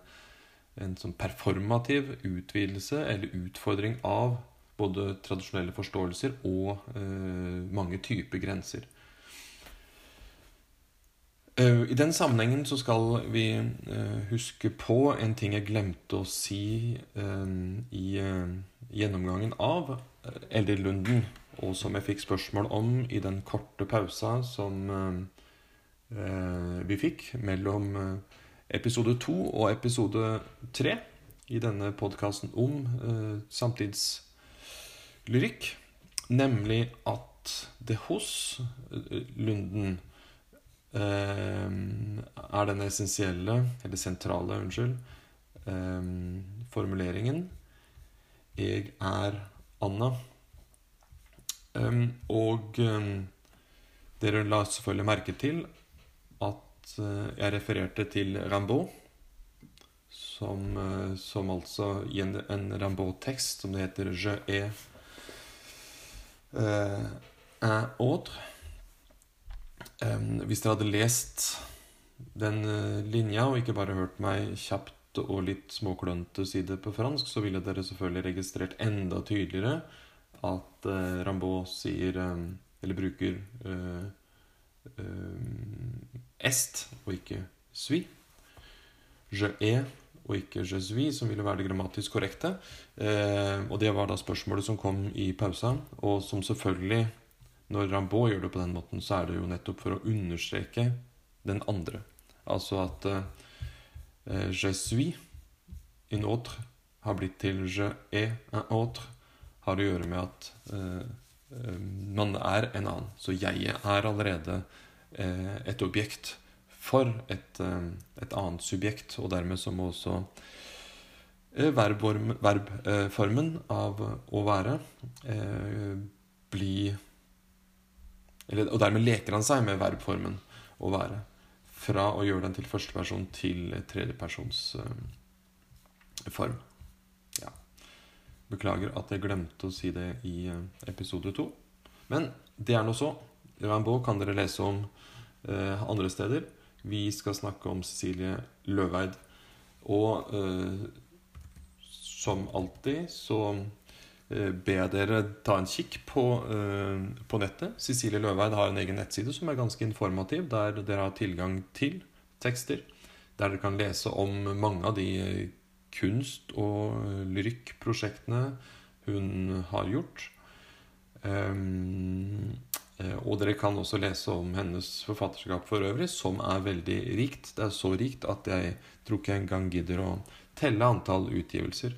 en sånn performativ utvidelse eller utfordring av både tradisjonelle forståelser og eh, mange typer grenser. Eh, I den sammenhengen så skal vi eh, huske på en ting jeg glemte å si i gjennomgangen av eh, Eldrid-Lunden, og som jeg fikk spørsmål om i den korte pausa som eh, vi fikk mellom eh, episode to og episode tre i denne podkasten om eh, samtidslyrikk. Nemlig at det hos eh, Lunden eh, er den essensielle, eller sentrale, unnskyld, eh, formuleringen 'Jeg er Anna'. Og dere la selvfølgelig merke til at jeg refererte til Rimbaud, som, som altså i en, en Rimbaud-tekst som det heter 'Je uh, un autre'. Um, hvis dere hadde lest den linja og ikke bare hørt meg kjapt og litt småklønete si det på fransk, så ville dere selvfølgelig registrert enda tydeligere at uh, Rambaud sier Eller bruker uh, uh, est og ikke suis. Je ai og ikke je suis, som ville være det grammatisk korrekte. og det var da spørsmålet som kom i pausa, og som selvfølgelig Når Rimbaud gjør det på den måten, så er det jo nettopp for å understreke den andre. Altså at je suis un autre har blitt til je est un autre har å gjøre med at uh, man er en annen. Så jeg er allerede uh, et objekt for et, uh, et, annet subjekt, og dermed så må også verbformen verb, av å være bli eller, Og dermed leker han seg med verbformen å være. Fra å gjøre den til førsteperson til tredjepersons form. Beklager at jeg glemte å si det i eh, episode to. Men det er nå så. Rimbaud kan dere lese om eh, andre steder. Vi skal snakke om Cecilie Løveid. Og eh, som alltid så eh, ber jeg dere ta en kikk på, eh, på nettet. Cecilie Løveid har en egen nettside som er ganske informativ, der dere har tilgang til tekster. Der dere kan lese om mange av de kunst- og lyrikkprosjektene hun har gjort. Um, og dere kan også lese om hennes forfatterskap for øvrig, som er veldig rikt. Det er så rikt at jeg tror ikke jeg engang gidder å telle antall utgivelser.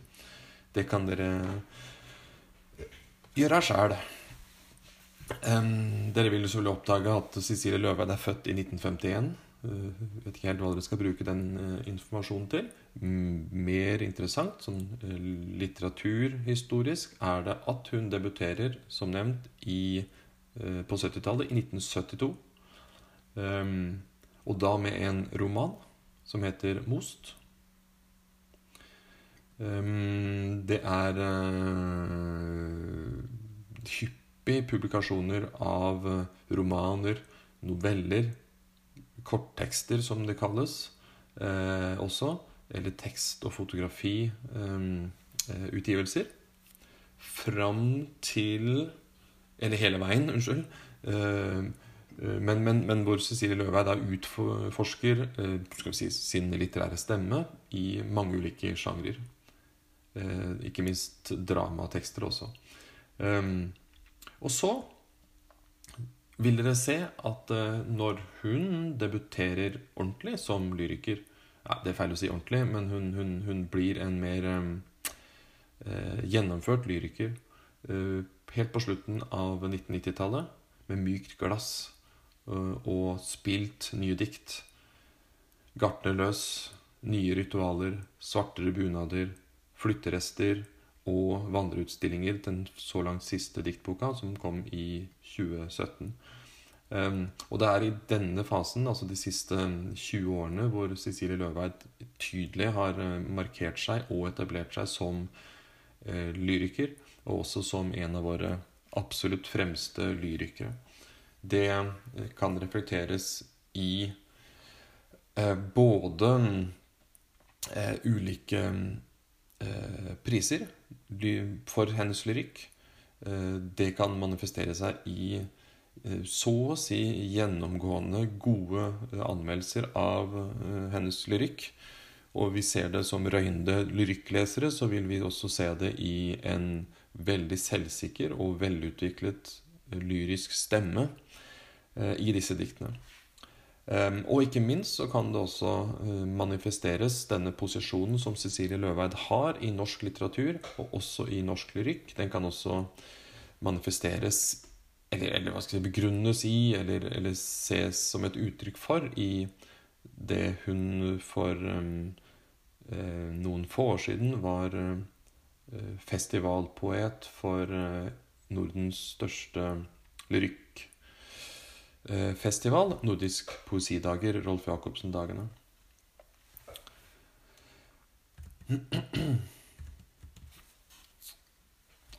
Det kan dere gjøre sjæl. Um, dere vil selvfølgelig oppdage at Cecilie Løveid er født i 1951. Uh, vet ikke helt hva dere skal bruke den uh, informasjonen til mer interessant, sånn uh, litteraturhistorisk, er det at hun debuterer, som nevnt, i, eh, på 70-tallet, i 1972. Um, ehm, og da med en roman som heter 'Most'. Um, det er uh, hyppig publikasjoner av romaner, noveller, korttekster, som det kalles, uh, også eller tekst- og fotografiutgivelser. Um, fram til Eller hele veien, unnskyld. Uh, men, men, men, hvor Cecilie Løveid da utforsker vi si, sin litterære stemme i mange ulike sjangrer. Ikke minst dramatekster også. Og så vil dere se at når hun debuterer ordentlig som lyriker ja, Det er feil å si ordentlig, men hun, hun, hun blir en mer eh, gjennomført lyriker eh, helt på slutten av 1990-tallet, med mykt glass eh, og spilt nye dikt. Gartnerløs, nye ritualer, svartere bunader, flytterester og vandreutstillinger. Den så langt siste diktboka, som kom i 2017. Um, og det er i denne fasen, altså de siste 20 årene, hvor Cecilie Løveid tydelig har uh, markert seg og etablert seg som uh, lyriker, og også som en av våre absolutt fremste lyrikere. Det uh, kan reflekteres i både ulike priser for hennes lyrikk. det kan manifestere seg i Eh, så å si gjennomgående gode eh, anmeldelser av eh, hennes lyrikk. Og vi ser det som røynde lyrikklesere, så vil vi også se det i en veldig selvsikker og velutviklet lyrisk stemme i disse diktene. Um, og ikke minst så kan det også uh, manifesteres denne posisjonen som Cecilie Løveid har i norsk litteratur, og også i norsk lyrikk. Den kan også manifesteres, eller, eller hva skal jeg si, begrunnes i, eller, eller, ses som et uttrykk for, i det hun for um, eh, noen få år siden var uh, festivalpoet for Nordens største lyrikk Eh, Nordisk poesidager, Rolf Jacobsen-dagene.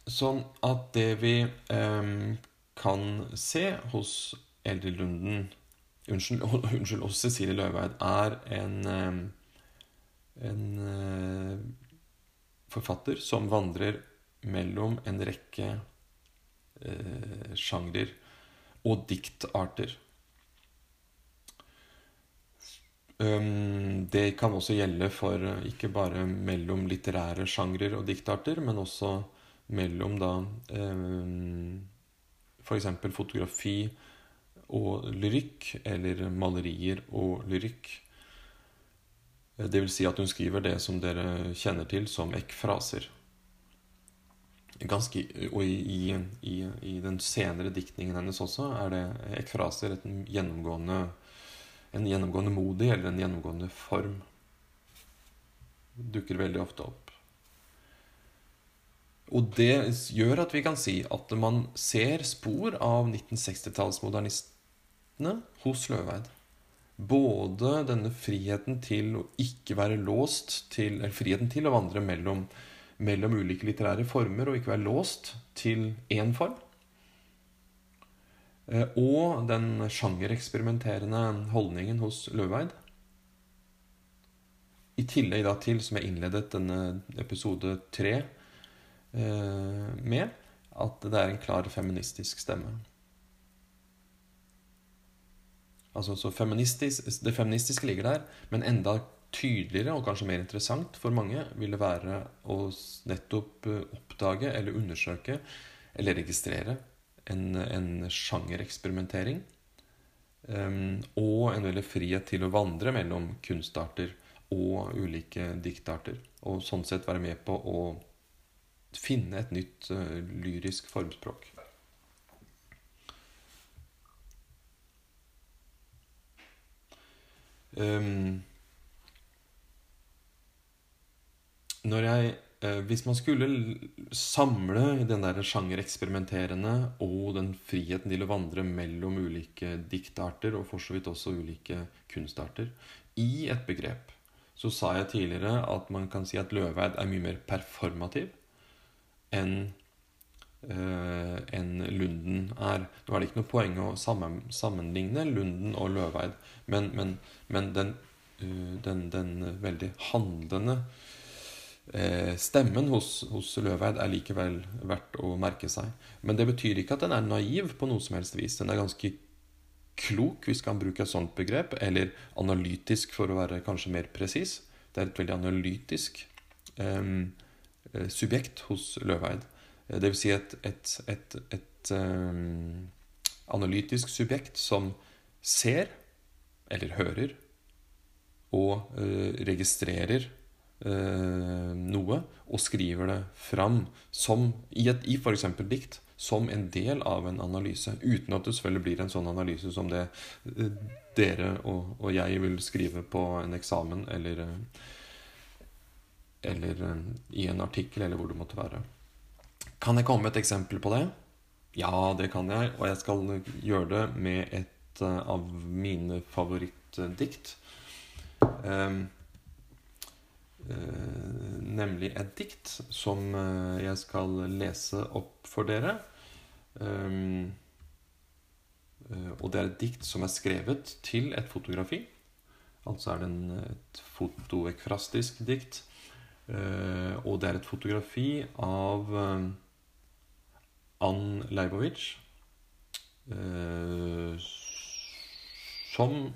Sånn at det vi eh, kan se hos Eldrid Lunden Unnskyld, unnskyld, hos Cecilie Løveid, er en, eh, en eh, forfatter som vandrer mellom en rekke eh, sjangrer og diktarter. Um, det kan også gjelde for uh, ikke bare mellom litterære sjangrer og diktarter, men også mellom da um, f.eks. fotografi og lyrikk, eller malerier og lyrikk. Det vil si at hun skriver det som dere kjenner til som ekfraser ganske, Og i, i, i, den senere diktningen hennes også er det ekfraser et gjennomgående, en gjennomgående modi eller en gjennomgående form. Dukker veldig ofte opp. Og det gjør at vi kan si at man ser spor av 1960-tallsmodernistene hos Løveid. Både denne friheten til å ikke være låst til Eller friheten til å vandre mellom mellom ulike litterære former og ikke være låst til én form. Eh, og den sjangereksperimenterende holdningen hos Løveid. I tillegg da til, som jeg innledet denne episode tre eh, med, at det er en klar feministisk stemme. Altså, så feministisk, Det feministiske ligger der, men enda tydeligere og kanskje mer interessant for mange vil det være å nettopp eh, oppdage eller undersøke eller registrere en, en sjangereksperimentering. Um, og en veldig frihet til å vandre mellom kunstarter og ulike diktarter. Og sånn sett være med på å finne et nytt uh, lyrisk formspråk. Um, når jeg uh, Hvis man skulle samle den der sjangereksperimenterende og den friheten til å vandre mellom ulike diktarter, og for så vidt også ulike kunstarter, i et begrep, så sa jeg tidligere at man kan si at Løveid er mye mer performativ enn enn Lunden er. Nå er det ikke noe poeng å sammenligne Lunden og Løveid, men, men, men den, uh, den, den, veldig handlende Eh, stemmen hos, hos Løveid er likevel verdt å merke seg. Men det betyr ikke at den er naiv på noe som helst vis. Den er ganske klok, hvis man bruker et sånt begrep, eller analytisk, for å være kanskje mer presis. Det er et veldig analytisk eh, subjekt hos Løveid. Det vil si et, et, et, et um, analytisk subjekt som ser, eller hører, og uh, registrerer uh, noe og skriver det fram som, i, et, i f.eks. dikt som en del av en analyse. Uten at det selvfølgelig blir en sånn analyse som det eh, dere og, og, jeg vil skrive på en eksamen eller, eh, eller eh, i en artikkel, eller hvor det måtte være. Kan jeg komme med et eksempel på det? Ja, det kan jeg. Og jeg skal gjøre det med et av mine favorittdikt. Um, uh, nemlig et dikt som eh, jeg skal lese opp for dere. Eh, og det er et dikt som er skrevet til et fotografi. Altså er det en, et fotoekfrastisk dikt. Og det er et fotografi av Ann Leibovic. Som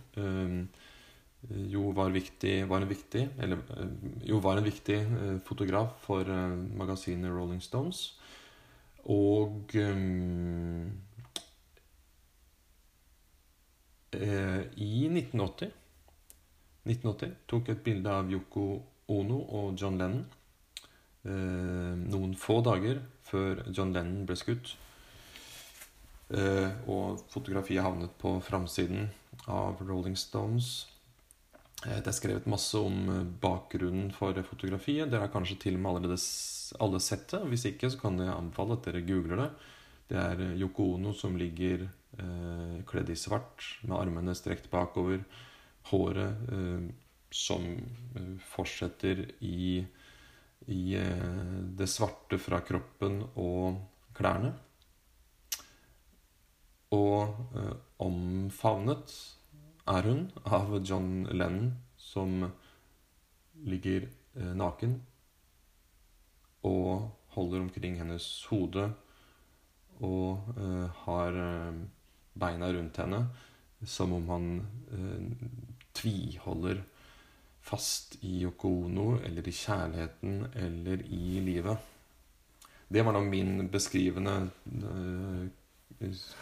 jo var, viktig, var en viktig eller, eh, jo var en viktig eh, fotograf for eh, magasinet Rolling Stones. Og um, i 1980 1980 tok et bilde av Yoko Ono og John Lennon eh, noen få dager før John Lennon ble skutt. Eh, og fotografiet havnet på framsiden av Rolling Stones. Eh, det er skrevet masse om eh, bakgrunnen for fotografiet. Dere har kanskje til og med allerede alle sett det. Hvis ikke, så kan jeg anbefale at dere googler det. Det er Yoko Ono som ligger eh, kledd i svart, med armene strekt bakover håret eh, som fortsetter i, i eh, det svarte fra kroppen og klærne. Og omfavnet er hun av John Lennon, som ligger naken og holder omkring hennes hode og har beina rundt henne som om han tviholder fast i Yoko Ono, eller i kjærligheten, eller i livet. Det var da min beskrivende uh,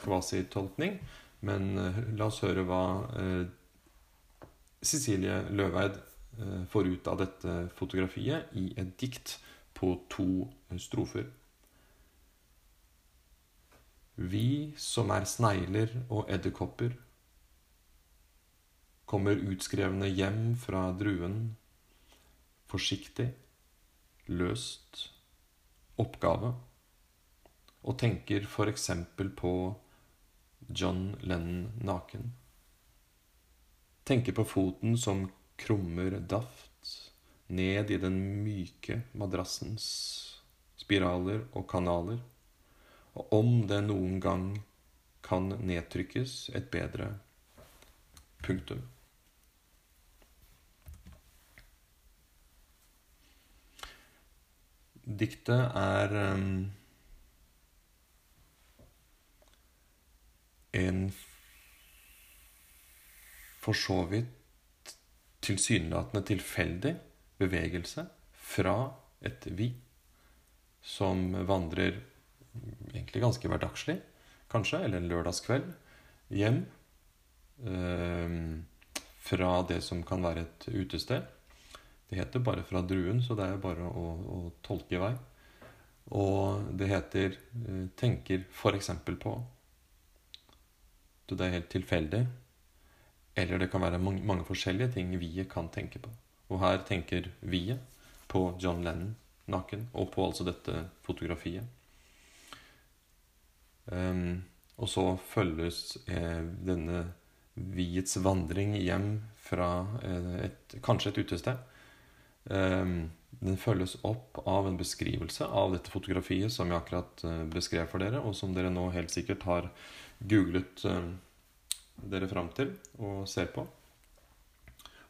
kvasitolkning. Men uh, la oss høre hva uh, Cecilie Løveid uh, får ut av dette fotografiet i et dikt på to strofer. Vi som er snegler og edderkopper kommer utskrevne hjem fra druen. Forsiktig, løst, oppgave. Og tenker f.eks. på John Lennon naken. Tenker på foten som krummer daft ned i den myke madrassens spiraler og kanaler, og om det noen gang kan nedtrykkes et bedre punktum. Diktet er um, en for så vidt tilsynelatende tilfeldig bevegelse fra et vi som vandrer egentlig ganske hverdagslig, kanskje, eller en lørdagskveld, hjem eh, fra det som kan være et utested. Det heter bare 'Fra druen', så det er bare å, å tolke i vei. Og det heter eh, 'tenker f.eks. på'. Så det er helt tilfeldig. Eller det kan være mange, mange forskjellige ting vi kan tenke på. Og her tenker vi på John Lennon naken, og på altså dette fotografiet. Um, og så følges eh, denne viets vandring hjem fra eh, et, kanskje et utested den følges opp av en beskrivelse av dette fotografiet som jeg akkurat eh, beskrev for dere, og som dere nå helt sikkert har googlet eh, dere fram til og ser på.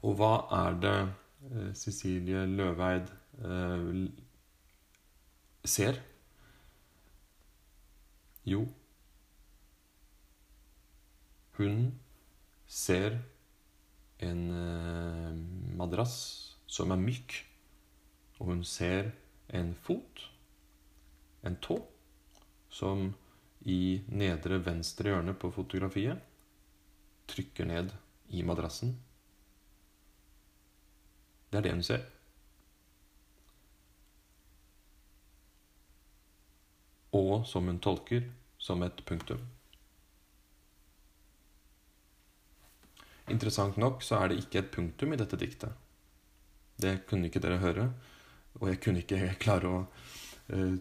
Og hva er det eh, Cecilie Løveid ser? Jo, hun ser en madrass som er myk, og hun ser en fot, en tå, som i nedre venstre hjørne på fotografiet trykker ned i madrassen. Det er det hun ser. Og som hun tolker som et punktum. Interessant nok så er det ikke et punktum i dette diktet. Det kunne ikke dere høre. Og jeg kunne ikke klare å uh,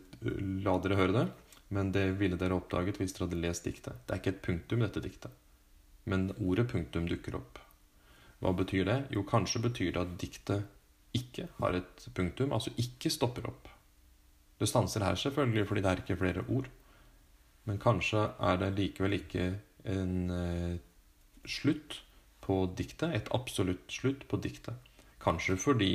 la dere høre det. Men det ville dere oppdaget hvis dere hadde lest diktet. Det er ikke et punktum, dette diktet. Men ordet punktum dukker opp. Hva betyr det? Jo, kanskje betyr det at diktet ikke har et punktum, altså ikke stopper opp. Det stanser her selvfølgelig fordi det er ikke flere ord. Men kanskje er det likevel ikke en eh, slutt på diktet, et absolutt slutt på diktet. Kanskje fordi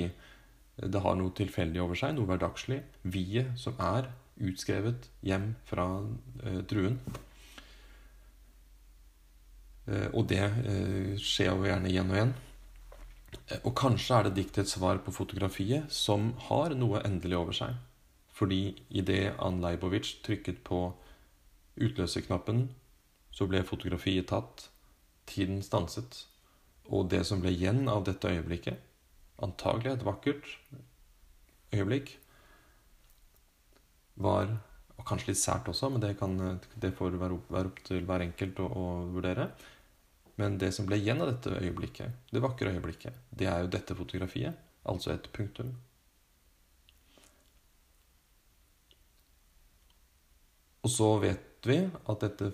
det har noe tilfeldig over seg, noe hverdagslig. Viet som er utskrevet hjem fra eh, druen. Eh, og det eh, skjer jo gjerne igjen og igjen. Eh, og kanskje er det diktets svar på fotografiet som har noe endelig over seg. Fordi idet Ann Leibovic trykket på utløserknappen, så ble fotografiet tatt. Tiden stanset. Og det som ble igjen av dette øyeblikket, antagelig et vakkert øyeblikk, var og kanskje litt sært også, men det, kan, det får være opp, være opp, til hver enkelt å, å, vurdere. Men det som ble igjen av dette øyeblikket, det vakre øyeblikket, det er jo dette fotografiet. Altså et punktum. Og så vet vi at dette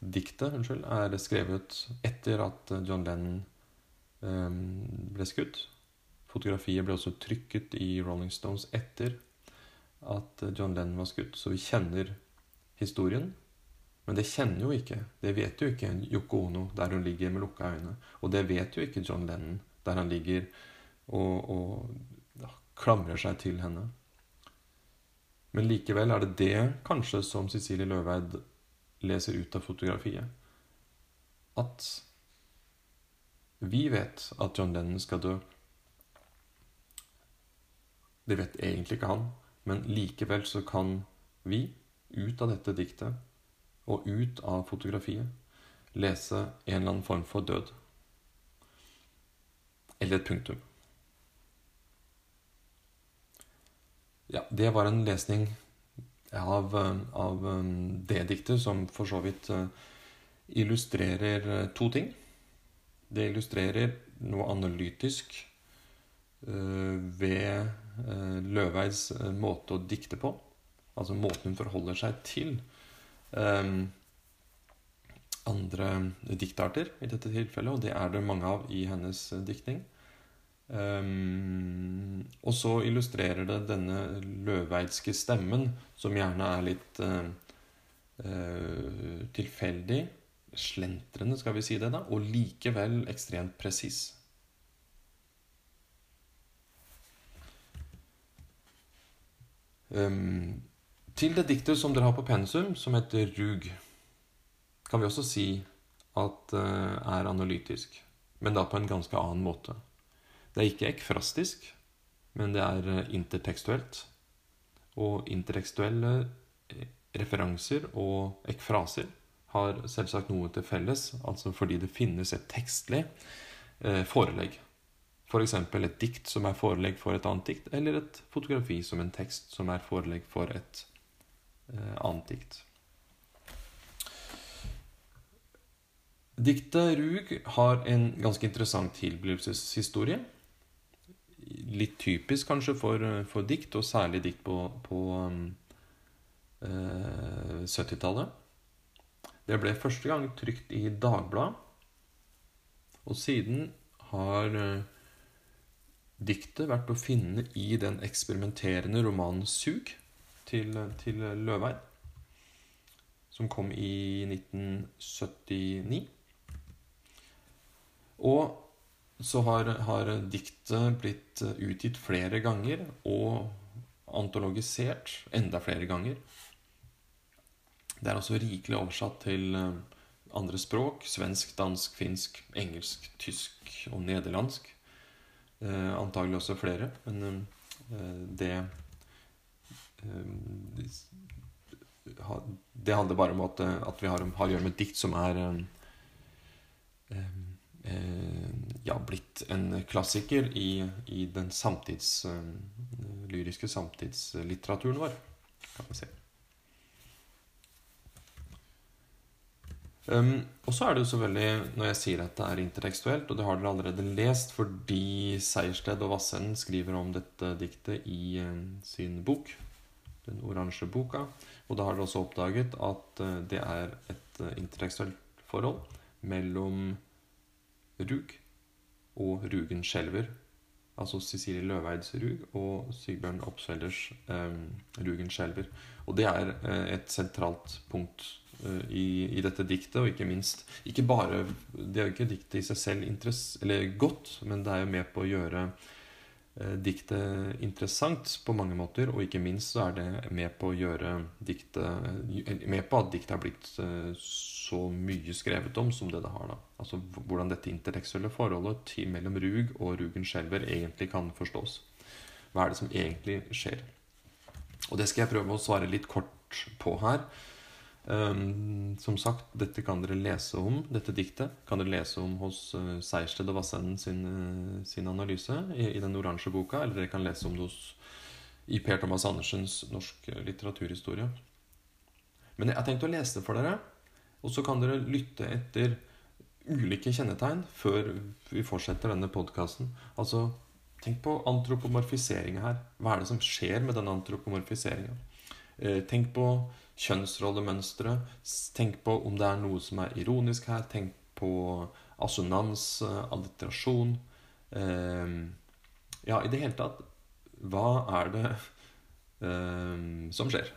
diktet unnskyld, er skrevet etter at John Lennon um, ble skutt. Fotografiet ble også trykket i Rolling Stones etter at John Lennon var skutt. Så vi kjenner historien. Men det kjenner jo ikke, det vet jo ikke Yoko Ono der hun ligger med lukka øyne. Og det vet jo ikke John Lennon der han ligger og, og ja, klamrer seg til henne. Men likevel er det det kanskje som Cecilie Løveid leser ut av fotografiet. At vi vet at John Lennon skal dø. Det vet egentlig ikke han, men likevel så kan vi, ut av dette diktet og ut av fotografiet, lese en eller annen form for død. Eller et punktum. Ja, det var en lesning av, av um, det diktet som for så vidt uh, illustrerer to ting. Det illustrerer noe analytisk ved Løveids måte å dikte på. Altså måten hun forholder seg til um, andre diktarter i dette tilfellet, og det er det mange av i hennes diktning. Um, og så illustrerer det denne løveidske stemmen, som gjerne er litt uh, uh, tilfeldig, slentrende, skal vi si det, da, og likevel ekstremt presis. Um, til det diktet som dere har på pensum, som heter Rug, kan vi også si at uh, er analytisk, men da på en ganske annen måte. Det er ikke ekfrastisk, men det er eh, intertekstuelt. Og intertekstuelle eh, referanser og ekfraser har selvsagt noe til felles, altså fordi det finnes et tekstlig eh, forelegg. F.eks. Et dikt som er forelegg for et annet dikt, eller et fotografi som en tekst som er forelegg for et eh, annet dikt. Diktet Rug har en ganske interessant tilblivelseshistorie litt typisk kanskje for, for, dikt, og særlig dikt på, på eh, 70-tallet. Det ble første gang trykt i Dagbladet, og siden har eh, diktet vært å finne i den eksperimenterende romanen 'Sug' til, til Løveid, som kom i 1979. Og så har, har, diktet blitt utgitt flere ganger og antologisert enda flere ganger. Det er også rikelig oversatt til eh, andre språk. Svensk, dansk, finsk, engelsk, tysk og nederlandsk. Eh, antagelig også flere. Men eh, det eh, Det handler bare om at, at vi har, har å gjøre med et dikt som er eh, eh, Eh, ja, blitt en klassiker i, i den samtids, lyriske samtidslitteraturen vår, kan vi si. Um, og så er det jo selvfølgelig, når jeg sier at det er intertekstuelt, og det har dere allerede lest fordi Sejersted og Vassenden skriver om dette diktet i uh, sin bok, Den oransje boka, og da har dere også oppdaget at uh, det er et intertekstuelt forhold mellom Rug og Rugen skjelver. Altså Cecilie Løveids Rug og Sigbjørn Oppsvelders um, Rugen skjelver. Og det er et sentralt punkt i, i, dette diktet, og ikke minst Ikke bare Det er jo ikke diktet i seg selv eller godt, men det er jo med på å gjøre eh, diktet interessant på mange måter, og ikke minst så er det med på å gjøre diktet Med på at diktet er blitt eh, så mye skrevet om som det det har. da. Altså Hvordan dette intellektuelle forholdet til, mellom Rug og Rugen Skjelver egentlig kan forstås. Hva er det som egentlig skjer? Og det skal jeg prøve å svare litt kort på her. Um, som sagt, dette kan dere lese om, dette diktet kan dere lese om hos uh, Sejersted og Vassenden sin, uh, sin analyse i, i den oransje boka, eller dere kan lese om det hos, i Per Thomas Andersens norsk litteraturhistorie. Men jeg har tenkt å lese det for dere, og så kan dere lytte etter ulike kjennetegn før vi fortsetter denne podkasten. Altså, tenk på antropomorfiseringa her. Hva er det som skjer med den antropomorfiseringa? Uh, tenk på kjønnsrollemønstre. Tenk på om det er noe som er ironisk her. Tenk på assonans, eh, alliterasjon. Eh, ja, i det hele tatt Hva er det som skjer?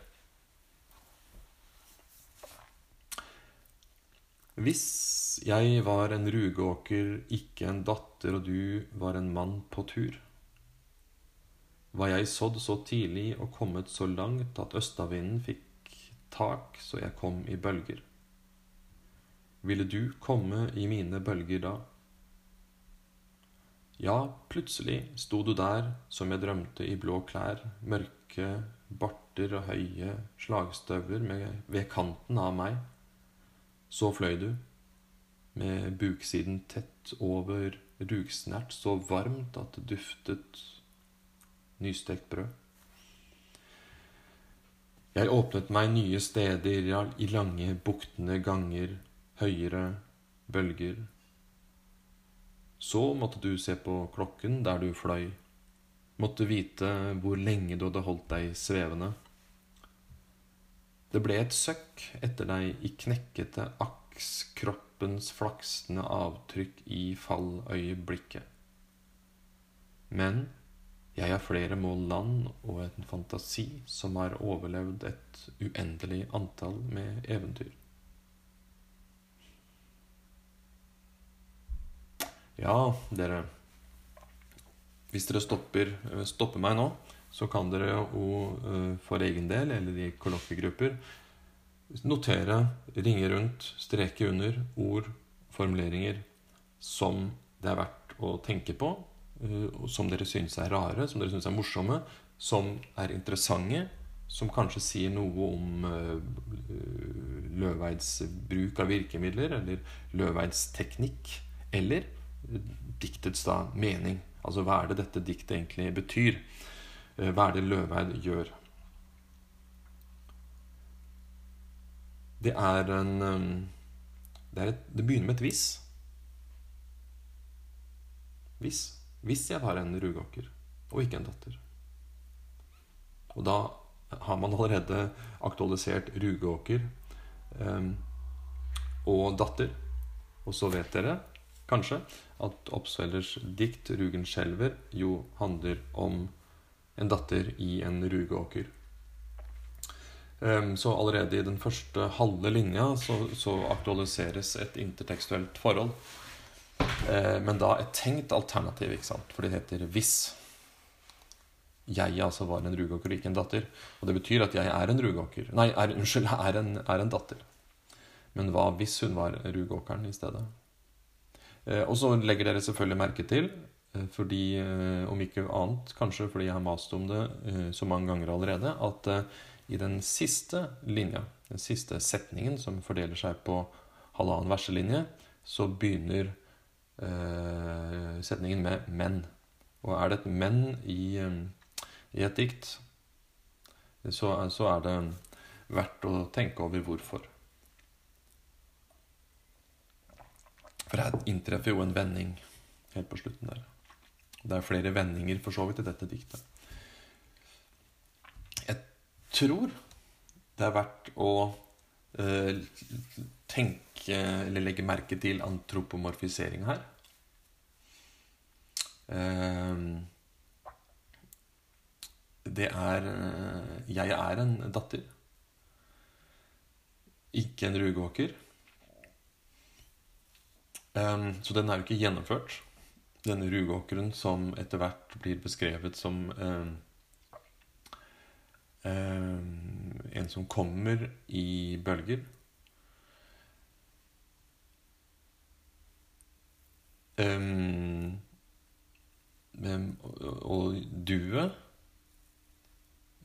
Hvis jeg var en rugåker, ikke en datter, og du var en mann på tur var jeg sådd så tidlig og kommet så langt at østavinden fikk tak så jeg kom i bølger. Ville du komme i mine bølger da? Ja, plutselig sto du der som jeg drømte i blå klær, mørke barter og høye slagstøvler ved kanten av meg. Så fløy du, med buksiden tett over rugsnert, så varmt at det duftet nystekt brød. Jeg åpnet meg nye steder i lange, buktende ganger, høyere bølger. Så måtte du se på klokken der du fløy, måtte vite hvor lenge du hadde holdt deg svevende. Det ble et søkk etter deg i knekkete aks, kroppens flaksende avtrykk i falløyeblikket. Men jeg har flere mål land og en fantasi som har overlevd et uendelig antall med eventyr. Ja, dere Hvis dere stopper, eh, stopper meg nå, så kan dere jo eh, for egen del, eller i kollokviegrupper, notere, ringe rundt, streke under ord, formuleringer som det er verdt å tenke på, som dere syns er rare, som dere syns er morsomme, som er interessante, som kanskje sier noe om uh, Løveids bruk av virkemidler, eller Løveids teknikk, eller diktets da mening. Altså hva er det dette diktet egentlig betyr? Hva er det Løveid gjør? Det er en det, er et, det begynner med et hvis. Hvis. Hvis jeg var en rugåker og ikke en datter. Og da har man allerede aktualisert rugåker eh, og datter. Og så vet dere kanskje at Oppsvellers dikt 'Rugen skjelver' jo handler om en datter i en rugåker. Um, så allerede i den første halve linja så, så aktualiseres et intertekstuelt forhold men da et tenkt alternativ, ikke sant? for det heter 'hvis'. Jeg altså var en rugåker ikke en datter. Og det betyr at jeg er en rugåker Nei, er, unnskyld, er er en datter. Men hva hvis hun var rugåkeren i stedet? Eh, og så legger dere selvfølgelig merke til, eh, fordi, om ikke annet, kanskje fordi jeg har mast om det så mange ganger allerede, at i den siste linja, den siste setningen som fordeler seg på halvannen verselinje, så begynner setningen med 'men'. Og er det et 'men' i, um, i et dikt, så, så, er det verdt å tenke over hvorfor. For her inntreffer jo en vending helt på slutten der. Det er flere vendinger for så vidt i dette diktet. Jeg tror det er verdt å uh, tenke eller legge merke til antropomorfisering her. Ehm, det er eh, Jeg er en datter. Ikke en rugåker. Ehm, så den er jo ikke gjennomført. Denne rugåkeren som etter hvert blir beskrevet som ehm, en som kommer i bølger. Um, og duet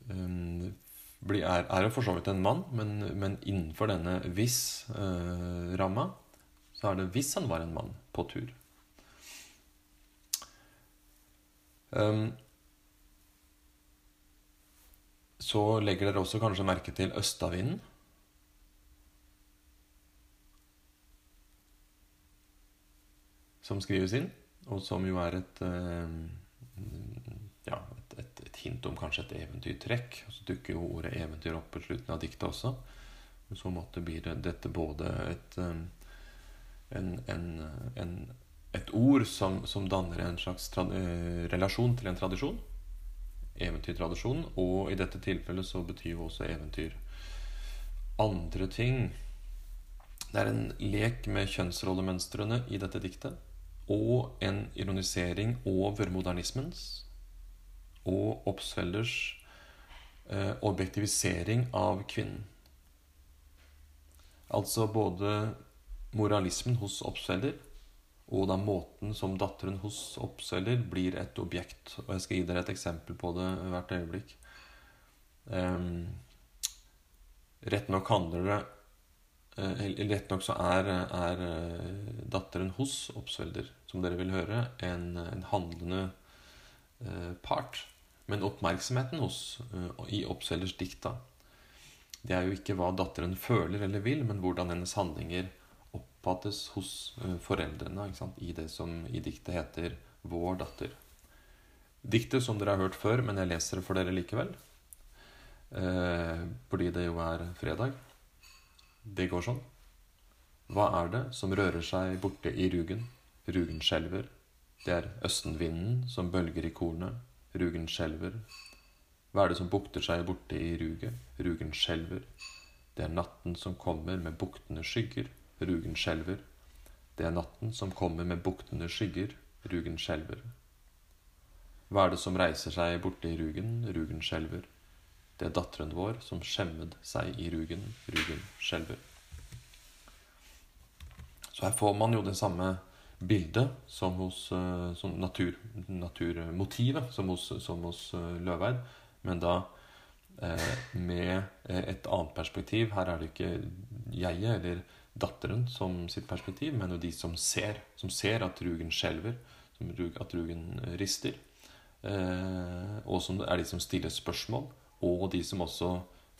blir, er, er jo for så vidt en mann, men, men innenfor denne hvis-ramma så er det hvis han var en mann på tur. Um, så legger dere også kanskje merke til østavinden. Som skrives inn, og som jo er et uh, ja, et, et, et, hint om kanskje et eventyrtrekk. Så dukker jo ordet 'eventyr' opp på slutten av diktet også. I så måte blir dette både et, en, en, en, et ord som, som, danner en slags relasjon til en tradisjon, eventyrtradisjonen, og i dette tilfellet så betyr jo også eventyr andre ting. Det er en lek med kjønnsrollemønstrene i dette diktet, og en ironisering over modernismens og Obsfelders eh, objektivisering av kvinnen. Altså både moralismen hos Obsfelder og da måten som datteren hos Obsfelder blir et objekt. Og jeg skal gi dere et eksempel på det hvert øyeblikk. Um, rett nok handler det uh, Rett nok så er, er uh, datteren hos Obsfelder, som dere vil høre, en, en handlende eh, part. Men oppmerksomheten hos, uh, i Oppsellers dikta det er jo ikke hva datteren føler eller vil, men hvordan hennes handlinger oppfattes hos uh, foreldrene i det som i diktet heter 'Vår datter'. Diktet som dere har hørt før, men jeg leser det for dere likevel. Eh, fordi det jo er fredag. Det går sånn. Hva er det som rører seg borte i rugen? Rugen skjelver. Det er østenvinden som bølger i kornet. Rugen skjelver. Hva er det som bukter seg borte i ruget? Rugen skjelver. Det er natten som kommer med buktende skygger. Rugen skjelver. Det er natten som kommer med buktende skygger. Rugen skjelver. Hva er det som reiser seg borte i rugen? Rugen skjelver. Det er datteren vår som skjemmed seg i rugen. Rugen skjelver. Så her får man jo det samme bildet som hos eh, som natur, naturmotivet som hos, som hos eh, Løveid, men da eh, med et annet perspektiv. Her er det ikke jeget eller datteren som sitt perspektiv, men jo de som ser. Som ser at rugen skjelver, at rugen rister. Eh, og som er de som stiller spørsmål, og de som også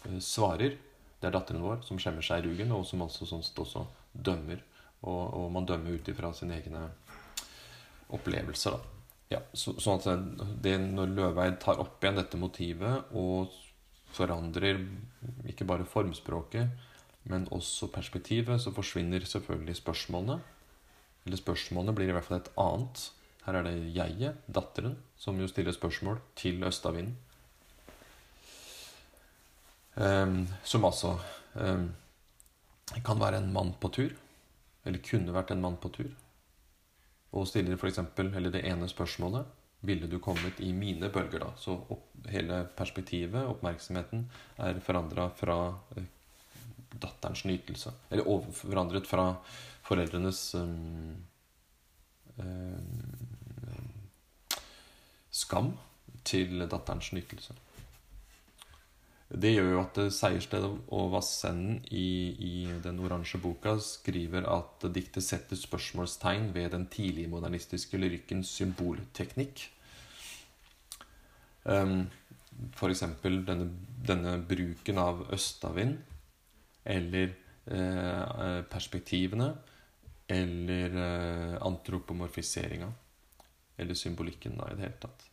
eh, svarer. Det er datteren vår som skjemmer seg i rugen, og som altså sånn også dømmer og, og man dømmer ut ifra sine egne opplevelser. da. Ja, så, sånn at det, Når Løveid tar opp igjen dette motivet og forandrer ikke bare formspråket, men også perspektivet, så forsvinner selvfølgelig spørsmålene. Eller spørsmålene blir i hvert fall et annet. Her er det jeget, datteren, som jo stiller spørsmål til østavinden. Um, som altså um, kan være en mann på tur eller kunne vært en mann på tur, og stiller f.eks. eller det ene spørsmålet ville du kommet i mine bølger, da? Så opp, hele perspektivet, oppmerksomheten, er forandra fra eh, datterens nytelse. Eller over, forandret fra foreldrenes um, um, skam til datterens nytelse. Det gjør jo at Seierstedet og Vassenden i, i, den oransje boka skriver at diktet setter spørsmålstegn ved den tidlige modernistiske lyrikkens symbolteknikk. Um, F.eks. Denne, denne bruken av østavind, eller eh, perspektivene, eller eh, antropomorfiseringa, eller symbolikken da, i det hele tatt.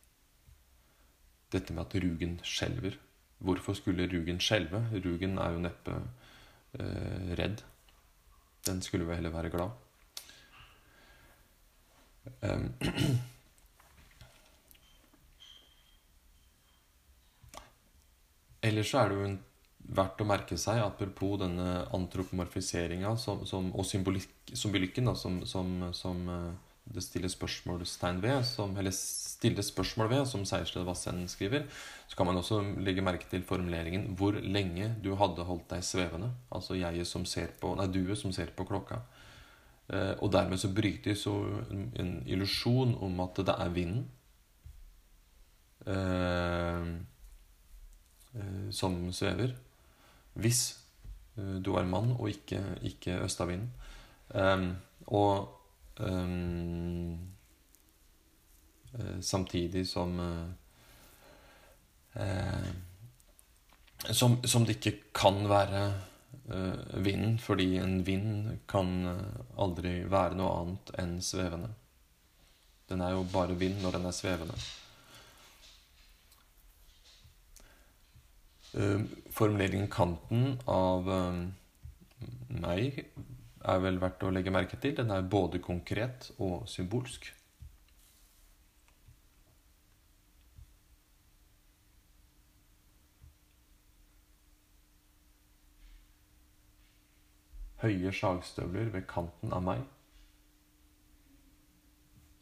Dette med at rugen skjelver. Hvorfor skulle Rugen skjelve? Rugen er jo neppe eh, redd. Den skulle jo heller være glad. Um, Ellers så er det jo verdt å merke seg, apropos denne antropomorfiseringa og symbolikken da, som, som, som eh, det stiller spørsmålstegn ved, som, eller stille spørsmål ved, som Sejersted Vassenden skriver, så kan man også legge merke til formuleringen 'hvor lenge du hadde holdt deg svevende'. Altså jeget som ser på, nei, duet som ser på klokka. Eh, og dermed så brytes jo en, illusjon om at det er vinden. Eh, eh, som svever. Hvis du er mann og ikke, ikke østavinden. Og um, samtidig som uh, som, som, det ikke kan være uh, vind, fordi en vind kan aldri være noe annet enn svevende. Den er jo bare vind når den er svevende. Uh, formuleringen 'kanten' av uh, meg er vel verdt å legge merke til. Den er både konkret og symbolsk. Høye sagstøvler ved kanten av meg.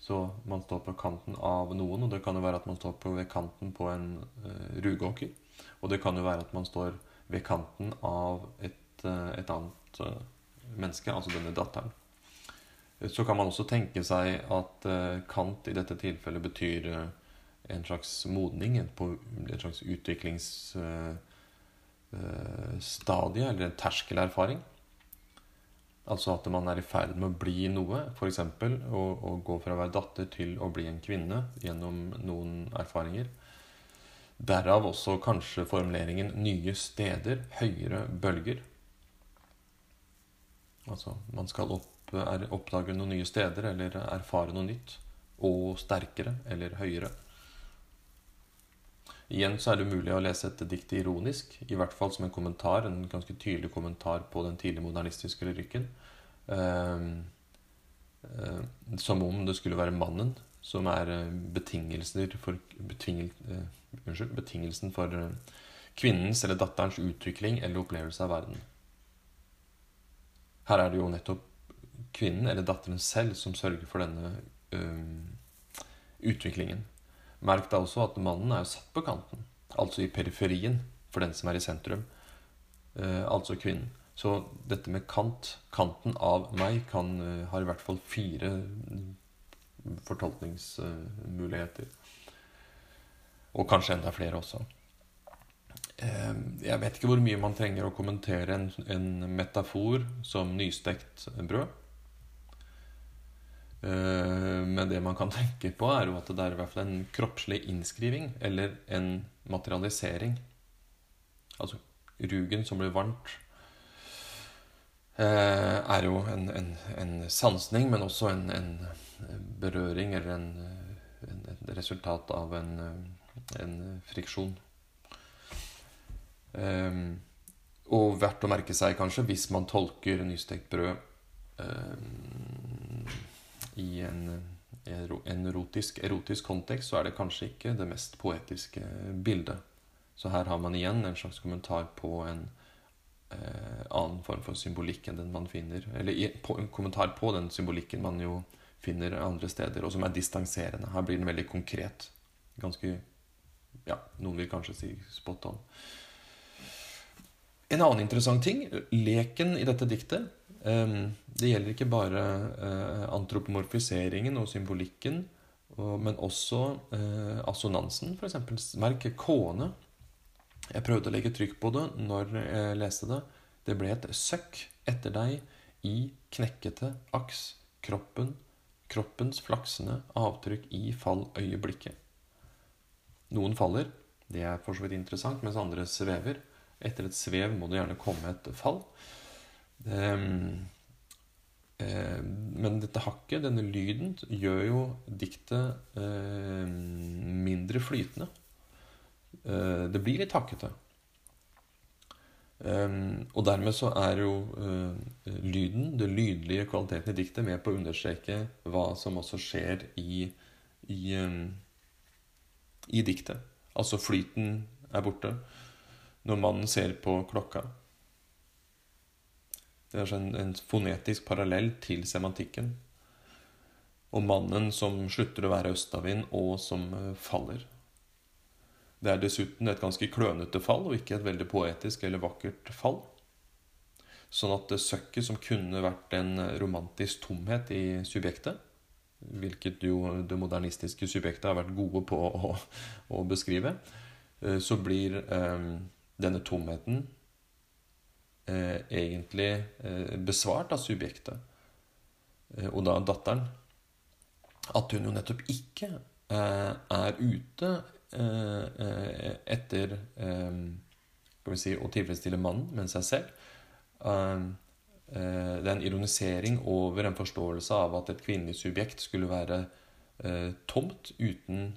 Så man står på kanten av noen, og det kan jo være at man står på ved kanten på en uh, rugåker. Og det kan jo være at man står ved kanten av et, uh, et annet uh, menneske, altså denne datteren. Så kan man også tenke seg at kant i dette tilfellet betyr en slags modning, en slags utviklingsstadie, eller en terskelerfaring. Altså at man er i ferd med å bli noe, f.eks. Å, å gå fra å være datter til å bli en kvinne gjennom noen erfaringer. Derav også kanskje formuleringen 'nye steder', 'høyere bølger'. Altså man skal opp, oppdage noen nye steder eller erfare noe nytt. Og sterkere eller høyere. Igjen så er det mulig å lese et dikt ironisk, i hvert fall som en kommentar, en ganske tydelig kommentar på den tidlig modernistiske lyrikken. Eh, eh, som om det skulle være mannen som er eh, for, betingel, eh, unnskyld, betingelsen for eh, kvinnens eller datterens utvikling eller opplevelse av verden. Her er det jo nettopp kvinnen eller datteren selv som sørger for denne eh, utviklingen. Merk da også at mannen er jo satt på kanten, altså i periferien for den som er i sentrum, uh, altså kvinnen. Så dette med kant, kanten av meg, kan, uh, har i hvert fall fire fortolkningsmuligheter. Og kanskje enda flere også. Uh, jeg vet ikke hvor mye man trenger å kommentere en, en metafor som nystekt brød. Eh, men det man kan tenke på, er jo at det er i hvert fall en kroppslig innskriving, eller en materialisering. Altså rugen som blir varmt, eh, er jo en, en, en sansning, men også en, en berøring eller en, resultat av en, friksjon. Eh, og verdt å merke seg, kanskje, hvis man tolker nystekt brød i en, en erotisk, erotisk, kontekst, så er det kanskje ikke det mest poetiske bildet. Så her har man igjen en slags kommentar på en eh, annen form for symbolikk enn den man finner Eller på, en kommentar på den symbolikken man jo finner andre steder, og som er distanserende. Her blir den veldig konkret. Ganske Ja, noen vil kanskje si spot on. En annen interessant ting, leken i dette diktet, Ehm, det gjelder ikke bare eh, antropomorfiseringen og symbolikken, men også eh, assonansen, f.eks. Merk kåne. Jeg prøvde å legge trykk på det når jeg leste det. Det ble et søkk etter deg i knekkete aks, kroppen, kroppens flaksende avtrykk i falløyeblikket. Noen faller, det er for så vidt interessant, mens andre svever. Etter et svev må det gjerne komme et fall. Um, men dette hakket, denne lyden, gjør jo diktet uh, mindre flytende. Uh, det blir litt hakkete. Og dermed så er jo uh, lyden, den lydlige kvaliteten i diktet, med på å understreke hva som også skjer i, i, i diktet. Altså flyten er borte. Når mannen ser på klokka, det er en, en fonetisk parallell til semantikken. Og mannen som slutter å være østavind, og som eh, faller. Det er dessuten et ganske klønete fall, og ikke et veldig poetisk eller vakkert fall. Sånn at det søkket som kunne vært en romantisk tomhet i subjektet, hvilket jo det modernistiske subjektet har vært gode på å, å beskrive, eh, så blir eh, denne tomheten eh, egentlig eh, besvart av subjektet, eh, og da datteren. At hun jo nettopp ikke er ute etter skal vi si, å tilfredsstille mannen, men seg selv. det er en ironisering over en forståelse av at et kvinnelig subjekt skulle være tomt uten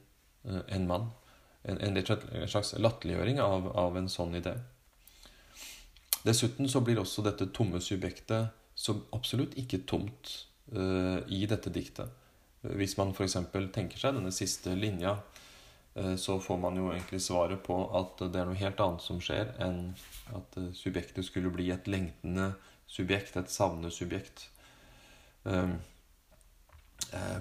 en mann. En, en slags latterliggjøring av, av, en sånn idé. Dessuten så blir også dette tomme subjektet så absolutt ikke tomt uh, i dette diktet. Hvis man f.eks. tenker seg denne siste linja, uh, så får man jo egentlig svaret på at det er noe helt annet som skjer enn at uh, subjektet skulle bli et lengtende subjekt, et savnende subjekt. Eh,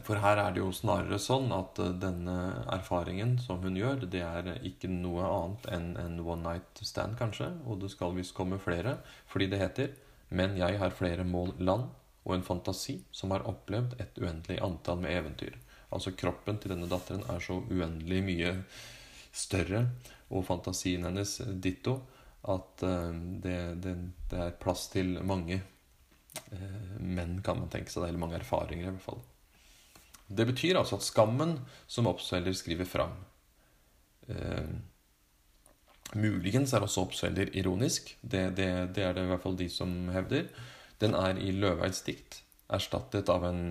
for her er det jo snarere sånn at eh, denne erfaringen som hun gjør, det er ikke noe annet enn en one night stand, kanskje. Og det skal visst komme flere, fordi det heter Men jeg har flere mål land og en fantasi som har opplevd et uendelig antall med eventyr. Altså kroppen til denne datteren er så uendelig mye større, og fantasien hennes ditto, at eh, det, det, det er plass til mange menn, kan man tenke seg. Det Eller mange erfaringer, i hvert fall. Det betyr altså at skammen som oppselger skriver fram eh, Muligens er også oppselger ironisk. Det, det, det, er det i hvert fall de som hevder. Den er i Løveids dikt erstattet av en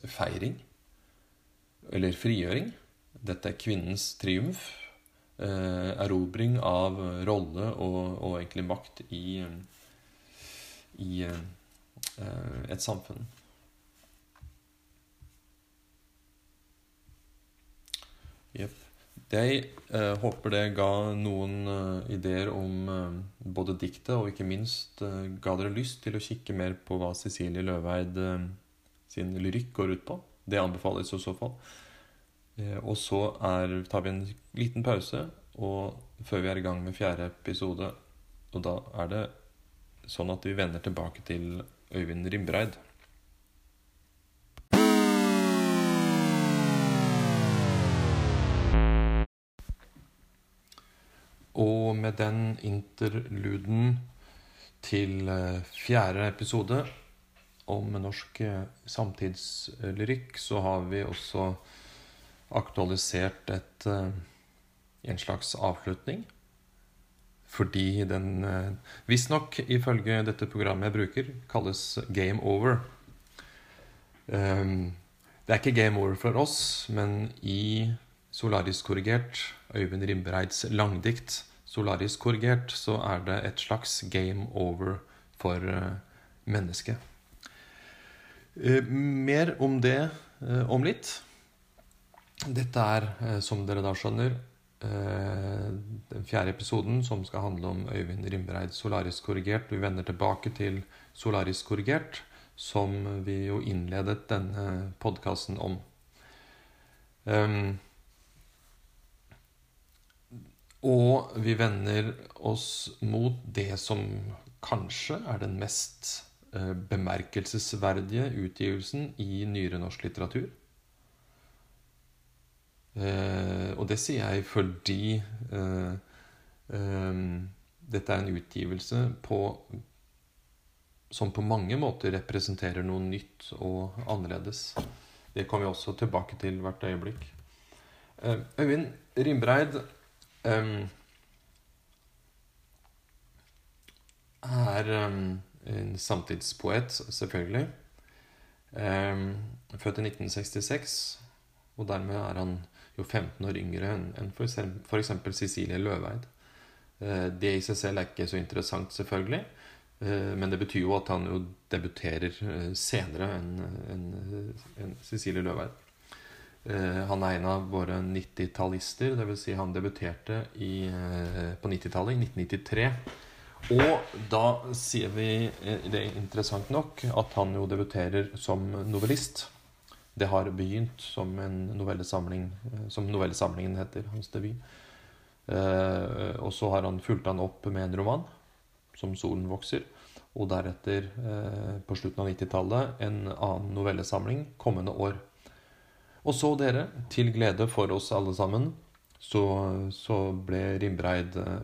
feiring eller frigjøring. Dette er kvinnens triumf. Eh, erobring av rolle og, og, egentlig makt i, i eh, et samfunn. Jepp. Jeg eh, håper det ga noen eh, ideer om eh, både diktet og ikke minst eh, ga dere lyst til å kikke mer på hva Cecilie Løveid eh, sin lyrikk går ut på. Det anbefales i så fall. Eh, og så er, tar vi en liten pause og før vi er i gang med fjerde episode. Og da er det sånn at vi vender tilbake til Øyvind Rimbreid. Og med den interluden til eh, fjerde episode om norsk eh, samtidslyrikk, så har vi også aktualisert et, eh, en slags avslutning. Fordi den visstnok, ifølge dette programmet jeg bruker, kalles game over. Det er ikke game over for oss, men i Solaris-korrigert, Øyvind Rimbreids langdikt Solaris-korrigert, så er det et slags game over for uh, mennesket. Uh, mer om det uh, om litt. Dette er, som dere da skjønner, den fjerde episoden som skal handle om Øyvind Rimbreid Solaris-korrigert. Vi vender tilbake til Solaris-korrigert, som vi jo innledet denne podkasten om. Um, og vi vender oss mot det som kanskje er den mest eh, bemerkelsesverdige utgivelsen i nyere norsk litteratur. Eh, og det sier jeg fordi eh, dette er en utgivelse på, som på mange måter representerer noe nytt og annerledes. Det kommer vi også tilbake til hvert øyeblikk. Øyvind Rimbreid um, er um, en samtidspoet, selvfølgelig. Um, født i 1966, og dermed er han jo 15 år yngre enn en f.eks. Cecilie Løveid. Uh, det i seg selv er ikke så interessant, selvfølgelig. Uh, men det betyr jo at han jo debuterer uh, senere enn en, en Cecilie Løveid. Eh, han er en av våre 90-tallister. Dvs. Si han debuterte i, eh, på 90-tallet, i 1993. Og da sier vi eh, det er interessant nok at han jo debuterer som novellist. Det har begynt som en novellesamling, som novellesamlingen heter, hans debut. Og så har han fulgt han opp med en roman, som 'Solen vokser'. Og deretter, på slutten av 90-tallet, en annen novellesamling kommende år. Og så, dere, til glede for oss alle sammen, så, så ble Rimbreid eh,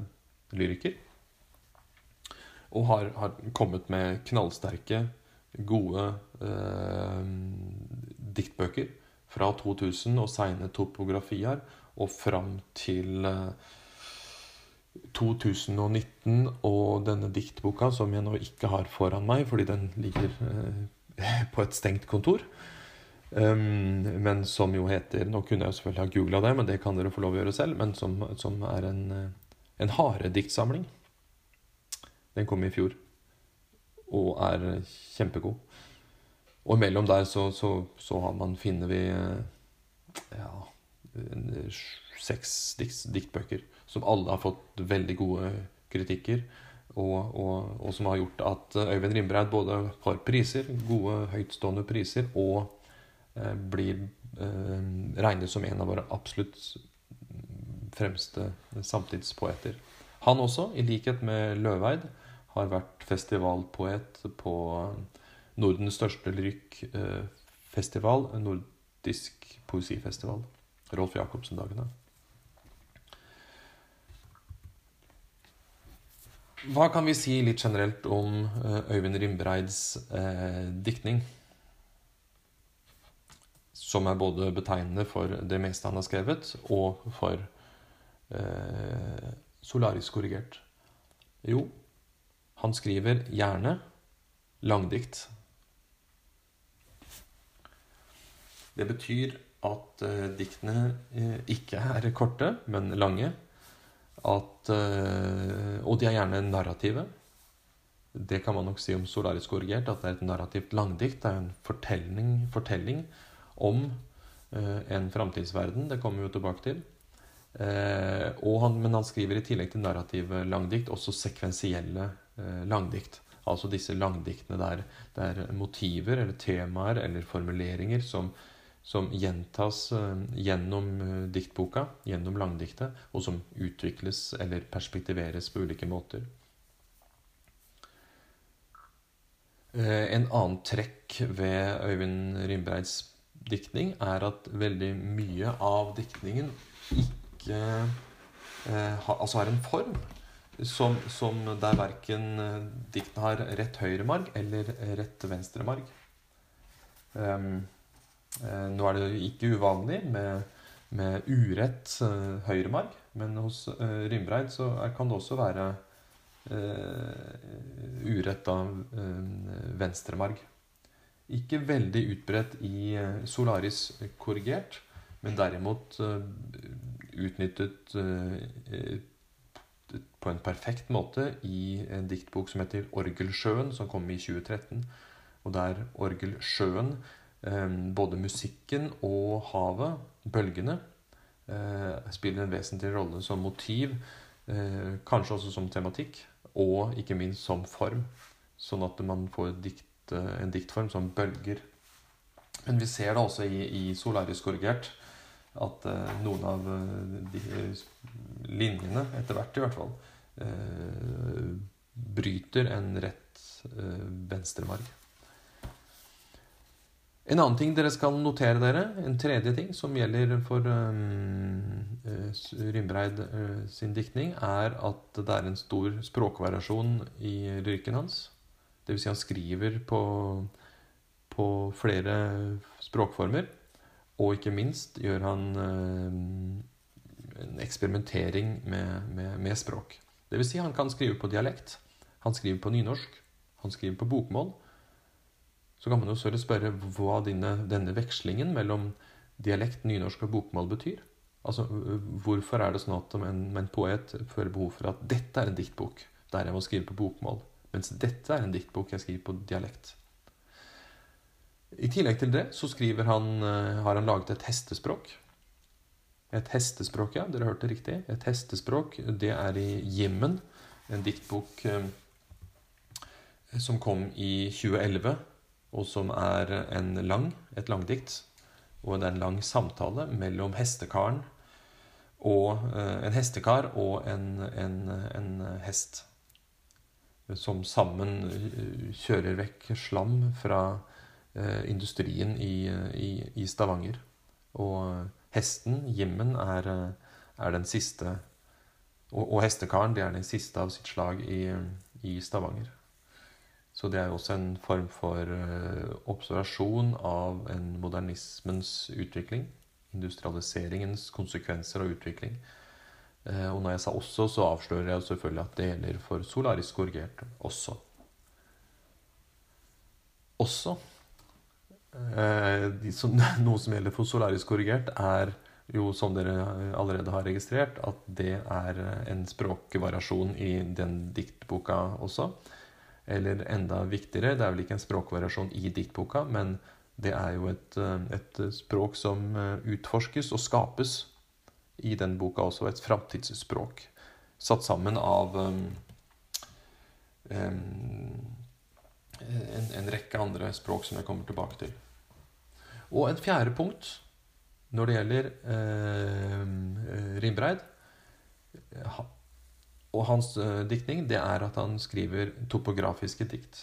lyriker. Og har, har, kommet med knallsterke, gode eh, diktbøker fra 2000 og seine topografier og fram til eh, 2019 og denne diktboka, som jeg nå ikke har foran meg fordi den ligger eh, på et stengt kontor. Um, men som jo heter Nå kunne jeg jo selvfølgelig ha googla det, men det kan dere få lov å gjøre selv. Men som, som er en, eh, en harediktsamling. Den kom i fjor og er kjempegod. Og imellom der så, så, så har man, finner vi eh, ja, seks dikt, diktbøker som alle har fått veldig gode kritikker. Og, og, og som har gjort at Øyvind Rimbreid både får priser, gode, høytstående priser, og eh, blir eh, regnet som en av våre absolutt fremste samtidspoeter. Han også, i likhet med Løveid, har vært festivalpoet på Nordens største lyrikkfestival, nordisk poesifestival. Rolf Jacobsen-dagene. Hva kan vi si litt generelt om eh, Øyvind Rimbreids eh, diktning? Som er både betegnende for det meste han har skrevet, og for eh, solarisk korrigert. Jo, han skriver gjerne langdikt. Det betyr at eh, diktene eh, ikke er korte, men lange at eh, Og de er gjerne narrative. Det kan man nok si om solarisk korrigert, at det er et narrativt langdikt. Det er en fortelling, fortelling om eh, en framtidsverden. Det kommer vi jo tilbake til. Eh, han, men han skriver i tillegg til narrative langdikt også sekvensielle langdikt. Altså disse langdiktene der det er motiver eller temaer eller formuleringer som som gjentas eh, gjennom eh, diktboka, gjennom langdiktet, og som utvikles eller perspektiveres på ulike måter. Eh, en annen trekk ved Øyvind Rimbreids diktning er at veldig mye av diktningen ikke altså har en form som, som der verken diktene har rett høyremarg eller rett venstremarg. Um, Eh, nå er det ikke uvanlig med, med urett eh, høyremarg, men hos eh, Rimbreid så er, kan det også være uh, urett av uh, venstremarg. Ikke veldig utbredt i Solaris korrigert, men derimot utnyttet på en perfekt måte i en diktbok som heter 'Orgelsjøen', som kom i 2013. Og der Orgelsjøen både musikken og havet, bølgene, eh, spiller en vesentlig rolle som motiv, eh, kanskje også som tematikk, og ikke minst som form. Sånn at man får dikt, eh, en diktform som bølger. Men vi ser det også i, i Solaris korrigert at noen av de linjene, etter hvert i hvert fall, bryter en rett venstremarg. En annen ting dere skal notere dere, en tredje ting som gjelder for Rimbreid sin diktning, er at det er en stor språkvariasjon i lyrikken hans. Dvs. Si han skriver på, på, flere språkformer. Og ikke minst gjør han uh, en eksperimentering med, med, med språk. Dvs. Si han kan skrive på dialekt. Han skriver på nynorsk. Han skriver på bokmål. Så kan man jo spørre hva dine, denne vekslingen mellom dialekt, nynorsk og bokmål betyr. Altså, Hvorfor er det sånn at en, en poet føler behov for at dette er en diktbok der jeg må skrive på bokmål, mens dette er en diktbok jeg skriver på dialekt? I tillegg til det så han, eh, har han laget et hestespråk. Et hestespråk, ja, dere hørte riktig. Et hestespråk, det er i Jimmen, en diktbok eh, som kom i 2011 og som er lang, et langdikt. Og det er en lang samtale mellom hestekaren og eh, en hestekar og en, en, en, hest. Som sammen eh, kjører vekk slam fra eh, industrien i, i, i Stavanger. Og hesten, Jimmen, er, er den siste og, og Hestekaren det er den siste av sitt slag i, i Stavanger. Så det er også en form for observasjon av en modernismens utvikling. Industrialiseringens konsekvenser og utvikling. Uh, og når jeg sa 'også', så avslører jeg selvfølgelig at det gjelder for solarisk korrigert også. Også uh, som, Noe som gjelder for solarisk korrigert, er jo, som dere allerede har registrert, at det er en språkvariasjon i den diktboka også. Eller enda viktigere, det er vel ikke en språkvariasjon i diktboka, men det er jo et, eh, et språk som eh, utforskes og skapes i den boka også. Et framtidsspråk. Satt sammen av um, um, en, en, rekke andre språk som jeg kommer tilbake til. Og et fjerde punkt når det gjelder eh, Rimbreid og hans eh, diktning, det er at han skriver topografiske dikt.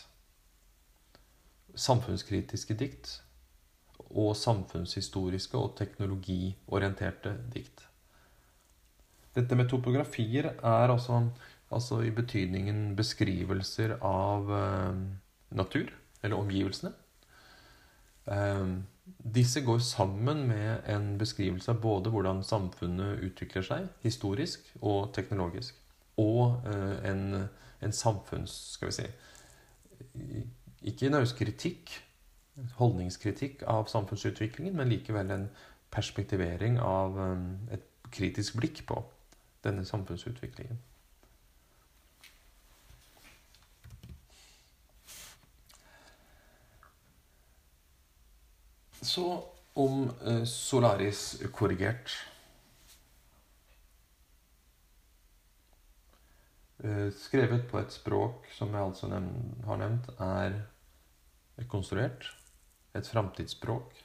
Samfunnskritiske dikt. Og samfunnshistoriske og teknologiorienterte dikt. Dette med topografier er altså, altså i betydningen beskrivelser av uh, natur, eller omgivelsene. Uh, disse går sammen med en beskrivelse av både hvordan samfunnet utvikler seg historisk og teknologisk og eh, en, en samfunns... Skal vi si Ikke nødvendigvis kritikk, holdningskritikk av samfunnsutviklingen, men likevel en perspektivering av eh, et kritisk blikk på denne samfunnsutviklingen. Så om eh, Solaris korrigert. Eh, skrevet på et språk som jeg altså har nevnt, er konstruert. Et framtidsspråk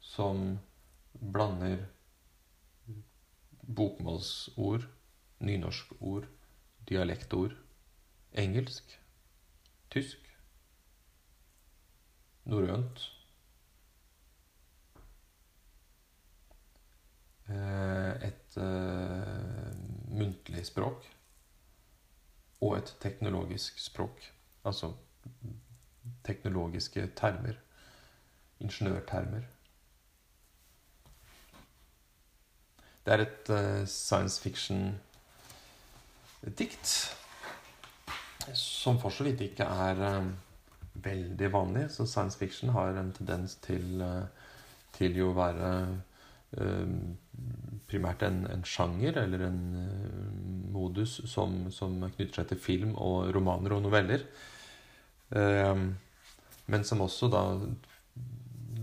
som blander bokmålsord, nynorskord, dialektord, engelsk, tysk, norrønt eh, Et uh, muntlig språk og et teknologisk språk. Altså teknologiske termer. Ingeniørtermer. Det er et uh, science fiction-dikt som for så vidt ikke er uh, veldig vanlig. Så science fiction har en tendens til, uh, til jo å være primært en, en, sjanger eller en modus som, som, knytter seg til film og romaner og noveller. Men som også da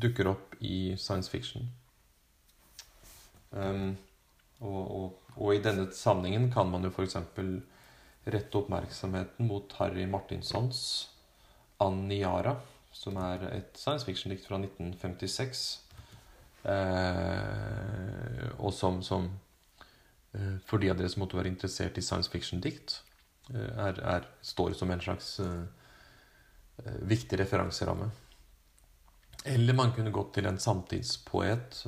dukker opp i science fiction. Um, og, og, og, i denne sammenhengen kan man jo f.eks. rette oppmerksomheten mot Harry Martinsons Anniara, som er et science fiction-dikt fra 1956 Eh, og som, som eh, for de av dere som måtte være interessert i science fiction-dikt, eh, er, står som en slags viktig referanseramme. Eller man kunne gått til en samtidspoet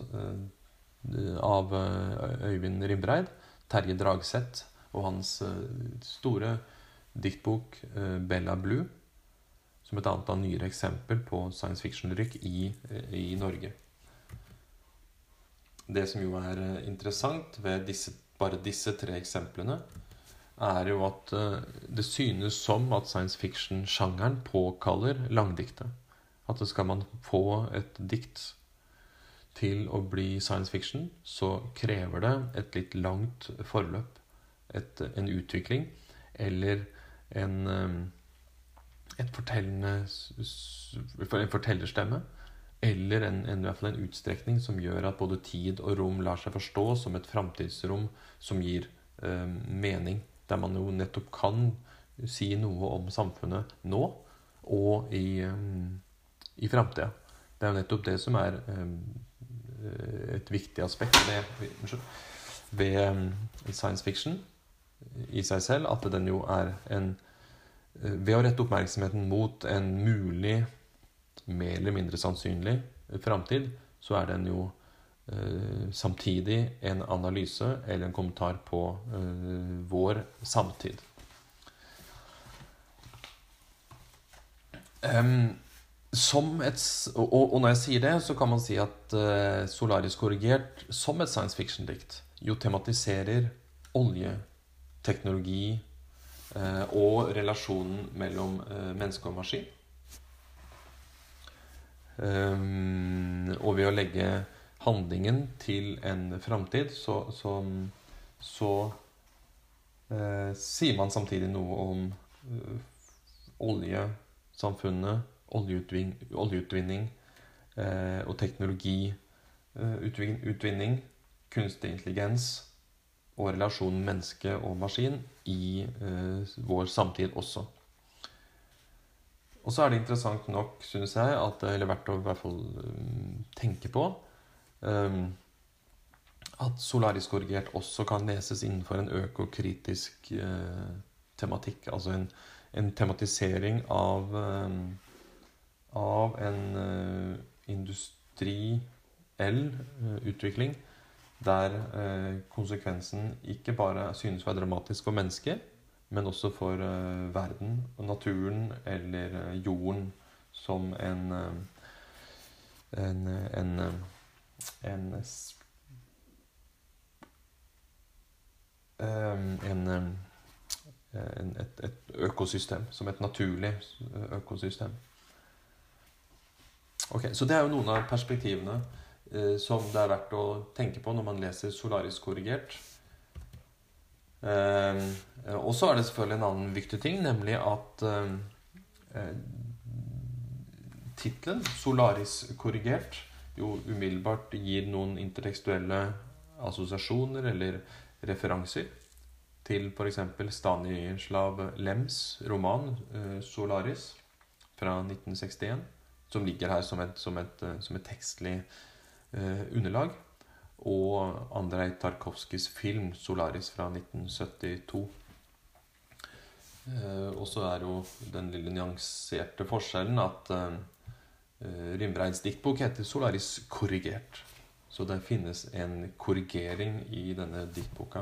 av Øyvind Ribreid, Terje Dragseth, og hans store diktbok 'Bella Blue', som et annet av nyere eksempel på science fiction-rykk i, i Norge. Det som jo er eh, interessant ved disse, bare disse tre eksemplene, er jo at eh, det synes som at science fiction-sjangeren påkaller langdiktet. At skal man få et dikt til å bli science fiction, så krever det et litt langt forløp. Et, en utvikling eller en, eh, fortellende, en fortellerstemme eller en, en, i hvert fall en utstrekning som gjør at både tid og rom lar seg forstå som et framtidsrom som gir eh, mening. Der man jo nettopp kan si noe om samfunnet nå og i, um, i framtida. Det er jo nettopp det som er um, et viktig aspekt ved, ved um, science fiction i seg selv. At den jo er en Ved å rette oppmerksomheten mot en mulig mer eller mindre sannsynlig framtid, så er den jo eh, samtidig en analyse eller en kommentar på eh, vår samtid. Um, som et, og, og, når jeg sier det, så kan man si at uh, Solaris korrigert som et science fiction-dikt jo tematiserer olje, teknologi uh, og relasjonen mellom uh, menneske og maskin. Um, og ved å legge handlingen til en framtid, så, så, så sier man samtidig noe om olje samfunnet, oljeutvinning eh, og teknologiutvinning, eh, kunstig intelligens og relasjonen menneske og maskin i eh, vår samtid også. Og så er det interessant nok, synes jeg, at, eller verdt å i hvert fall um, tenke på um, at solariskorrigert også kan leses innenfor en økokritisk uh, tematikk. Altså en, en tematisering av, eh, av en eh, industriell eh, utvikling der konsekvensen ikke bare synes å være dramatisk for mennesker, men også for verden og naturen eller jorden som en en, en, en, en, Eh, et, et, økosystem. Som et naturlig eh, økosystem. Ok, Så det er jo noen av perspektivene eh, som det er verdt å tenke på når man leser Solaris korrigert. Eh, og så er det selvfølgelig en annen viktig ting, nemlig at eh, eh tittelen 'Solaris korrigert' jo umiddelbart gir noen intertekstuelle assosiasjoner eller referanser til f.eks. Stanislav Lems roman uh, 'Solaris' fra 1961, som ligger her som et, som et, uh, som et tekstlig eh, underlag. Og Andrej Tarkovskijs film 'Solaris' fra 1972. og så er jo den lille nyanserte forskjellen at Rimbreids diktbok heter 'Solaris korrigert'. Så det finnes en korrigering i denne diktboka.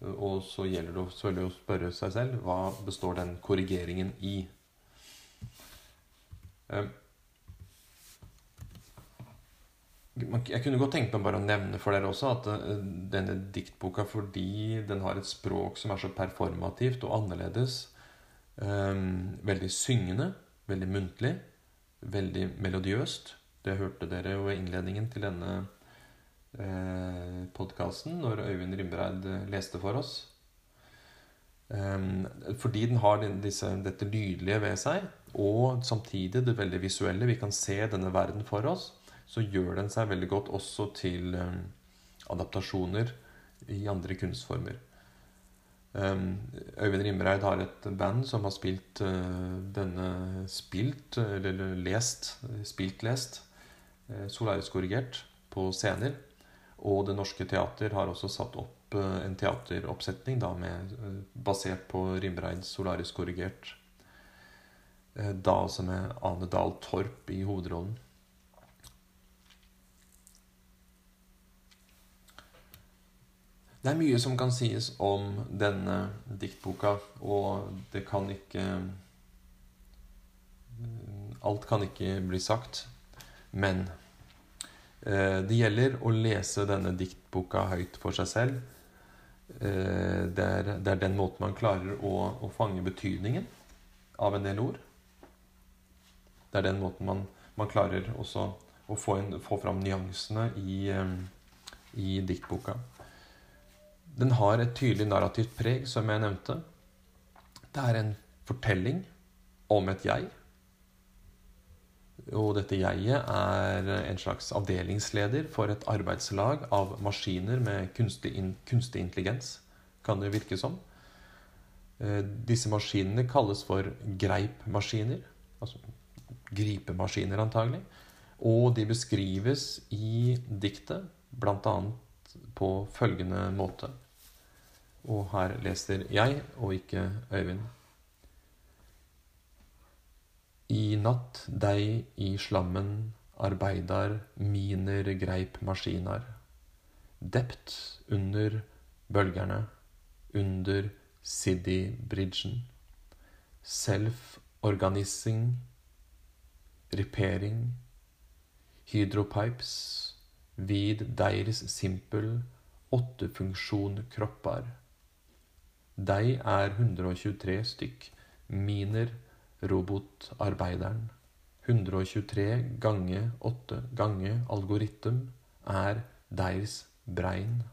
Og så gjelder det selvfølgelig å spørre seg selv hva består den korrigeringen i. Ehm, jeg kunne godt tenkt meg bare å nevne for dere også at eh, denne diktboka, fordi den har et språk som er så performativt og annerledes, um, veldig syngende, veldig muntlig, veldig melodiøst Det hørte dere jo i innledningen til denne eh, podkasten når Øyvind Rimbreid eh, leste for oss. Um, fordi den har disse, dette lydlige ved seg, og samtidig det veldig visuelle. Vi kan se denne verden for oss. Så gjør den seg veldig godt også til um, adaptasjoner i andre kunstformer. Um, Øyvind Rimreid har et band som har spilt uh, denne Spilt, eller lest, spilt-lest, uh, Solaris korrigert, på scener. Og Det Norske Teater har også satt opp eh, en teateroppsetning da, med, basert på Rimreids 'Solaris korrigert'. Eh, da også med Ane Dahl Torp i hovedrollen. Det er mye som kan sies om denne diktboka, og det kan ikke Alt kan ikke bli sagt. Men Eh, det gjelder å lese denne diktboka høyt for seg selv. Eh, det er, det er den måten man klarer å, å, fange betydningen av en del ord. Det er den måten man, man klarer også å få, en, få fram nyansene i, eh, i diktboka. Den har et tydelig narrativt preg, som jeg nevnte. Det er en fortelling om et jeg og dette jeget er en slags avdelingsleder for et arbeidslag av maskiner med kunstig, kunstig intelligens, kan det virke som. Eh, disse maskinene kalles for greipmaskiner. Altså gripemaskiner, antagelig. Og de beskrives i diktet bl.a. på følgende måte. Og her leser jeg, og ikke Øyvind. I natt deg i slammen arbeidar, miner, greip maskinar. Dept under bølgerne, under City-bridgen. Self-organising, repairing, hydropipes, vid deres simpel, åttefunksjon kroppar. Dei er 123 stykk, miner, robotarbeideren. 123 gange 8 gange algoritm er deirs brein.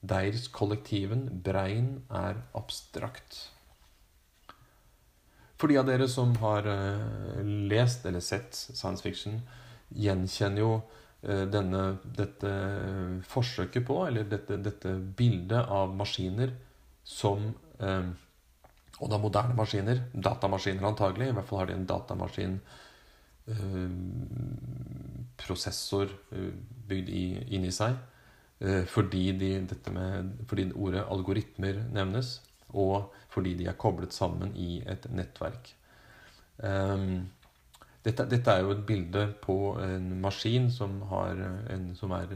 Deirs kollektiven brein er abstrakt. For de av dere som har uh, lest eller sett science fiction, gjenkjenner jo uh, denne, dette forsøket på, eller dette, dette, bildet av maskiner som eh, Og da moderne maskiner, datamaskiner antagelig, i hvert fall har de en datamaskin prosessor bygd i, inni seg. Fordi, de, med, fordi ordet algoritmer nevnes og fordi de er koblet sammen i et nettverk. Um, dette, dette, er jo et bilde på en maskin som, en, som er,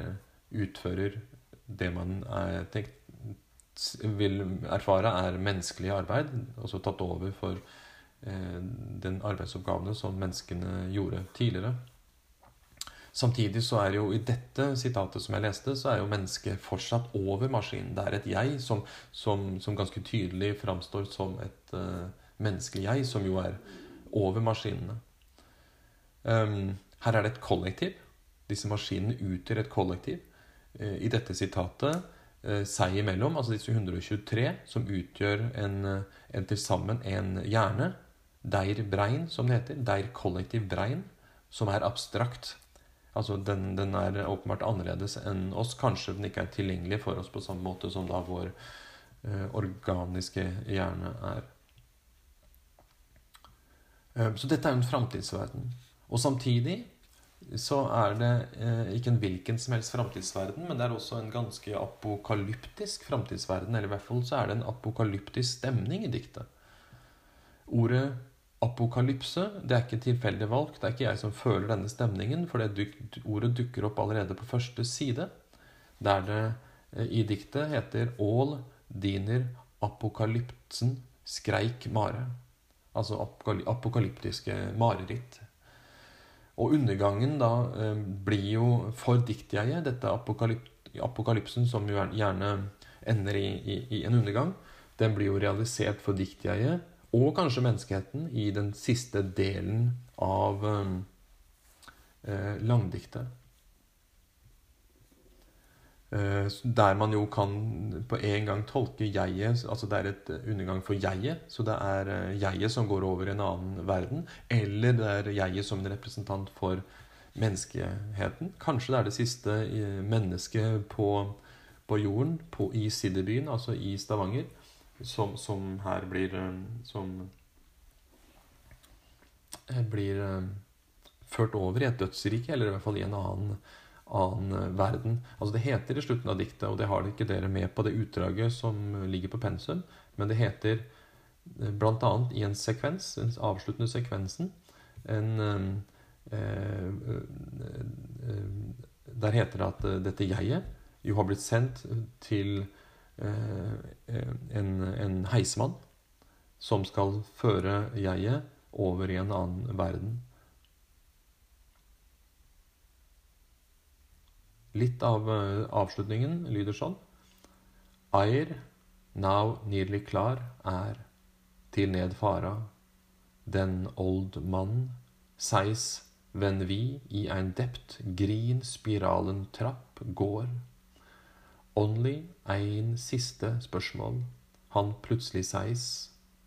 utfører det man er tenkt, vil erfare er menneskelig arbeid, altså tatt over for eh, den arbeidsoppgavene som menneskene gjorde tidligere. Samtidig så er jo i dette sitatet som jeg leste, så er jo mennesket fortsatt over maskinen. Det er et jeg som, som, som ganske tydelig framstår som et uh, menneskelig jeg, som jo er over maskinene. Um, her er det et kollektiv. Disse maskinene utgjør et kollektiv. Uh, I dette sitatet seg imellom, altså disse 123, som utgjør en, en til sammen en hjerne. Deir brein, som det heter. Deir kollektiv brein, som er abstrakt. Altså den, den, er åpenbart annerledes enn oss. Kanskje den ikke er tilgjengelig for oss på samme måte som da vår eh, organiske hjerne er. Eh, så dette er jo en framtidsverden. Og samtidig så er det eh, ikke en hvilken som helst framtidsverden, men det er også en ganske apokalyptisk framtidsverden. Eller i hvert fall så er det en apokalyptisk stemning i diktet. Ordet Apokalypse det er ikke tilfeldig valgt. Det er ikke jeg som føler denne stemningen, for det ordet dukker opp allerede på første side, der det eh, i diktet heter Ål diner apokalypsen skreik mare. Altså apokalyptiske mareritt. Og undergangen da eh, blir jo for diktjeget, dette apokalyp apokalypsen som jo gjerne ender i, i, i en undergang, den blir jo realisert for diktjeget og kanskje menneskeheten i den siste delen av eh, langdiktet. Eh, der man jo kan på en gang tolke jeget Altså det er et undergang for jeget. Så det er eh, jeget som går over i en annen verden. Eller det er jeget som en representant for menneskeheten. Kanskje det er det siste eh, mennesket på, på jorden på, i Siddebyen, altså i Stavanger som, som her blir eh, Som eh, blir eh, ført over i et dødsrike, eller i hvert fall i en annen, annen verden. Altså Det heter i slutten av diktet, og det har ikke dere med på det utdraget som ligger på pensum, men det heter bl.a. i en sekvens, den avsluttende sekvensen, en eh, Der heter det at dette jeget jo har blitt sendt til Eh, en, en heismann som skal føre jeget over i en annen verden. Litt av eh, avslutningen lyder sånn Eir, now nearly klar, er til ned fara. Den old mann, seis venn vi i ein dept grin spiralen trapp går. Only ein siste spørsmål. Han plutselig seis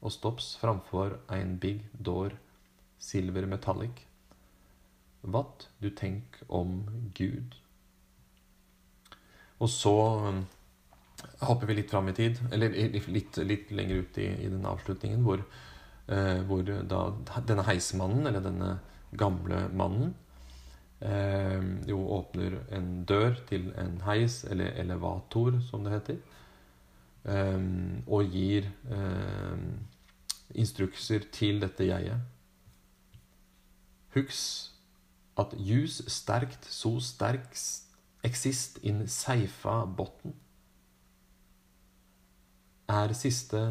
og stopps framfor ein big door, silver metallic. What du tenk om Gud? Og så um, hopper vi litt fram i tid, eller litt, litt lenger ut i, i den avslutningen, hvor, eh, hvor da, denne heismannen, eller denne gamle mannen, eh, jo åpner en dør til en heis, eller elevator, som det heter, eh, og gir eh, instrukser til dette jeget. Husk at jus sterkt so sterk exist in seifa botn. Er siste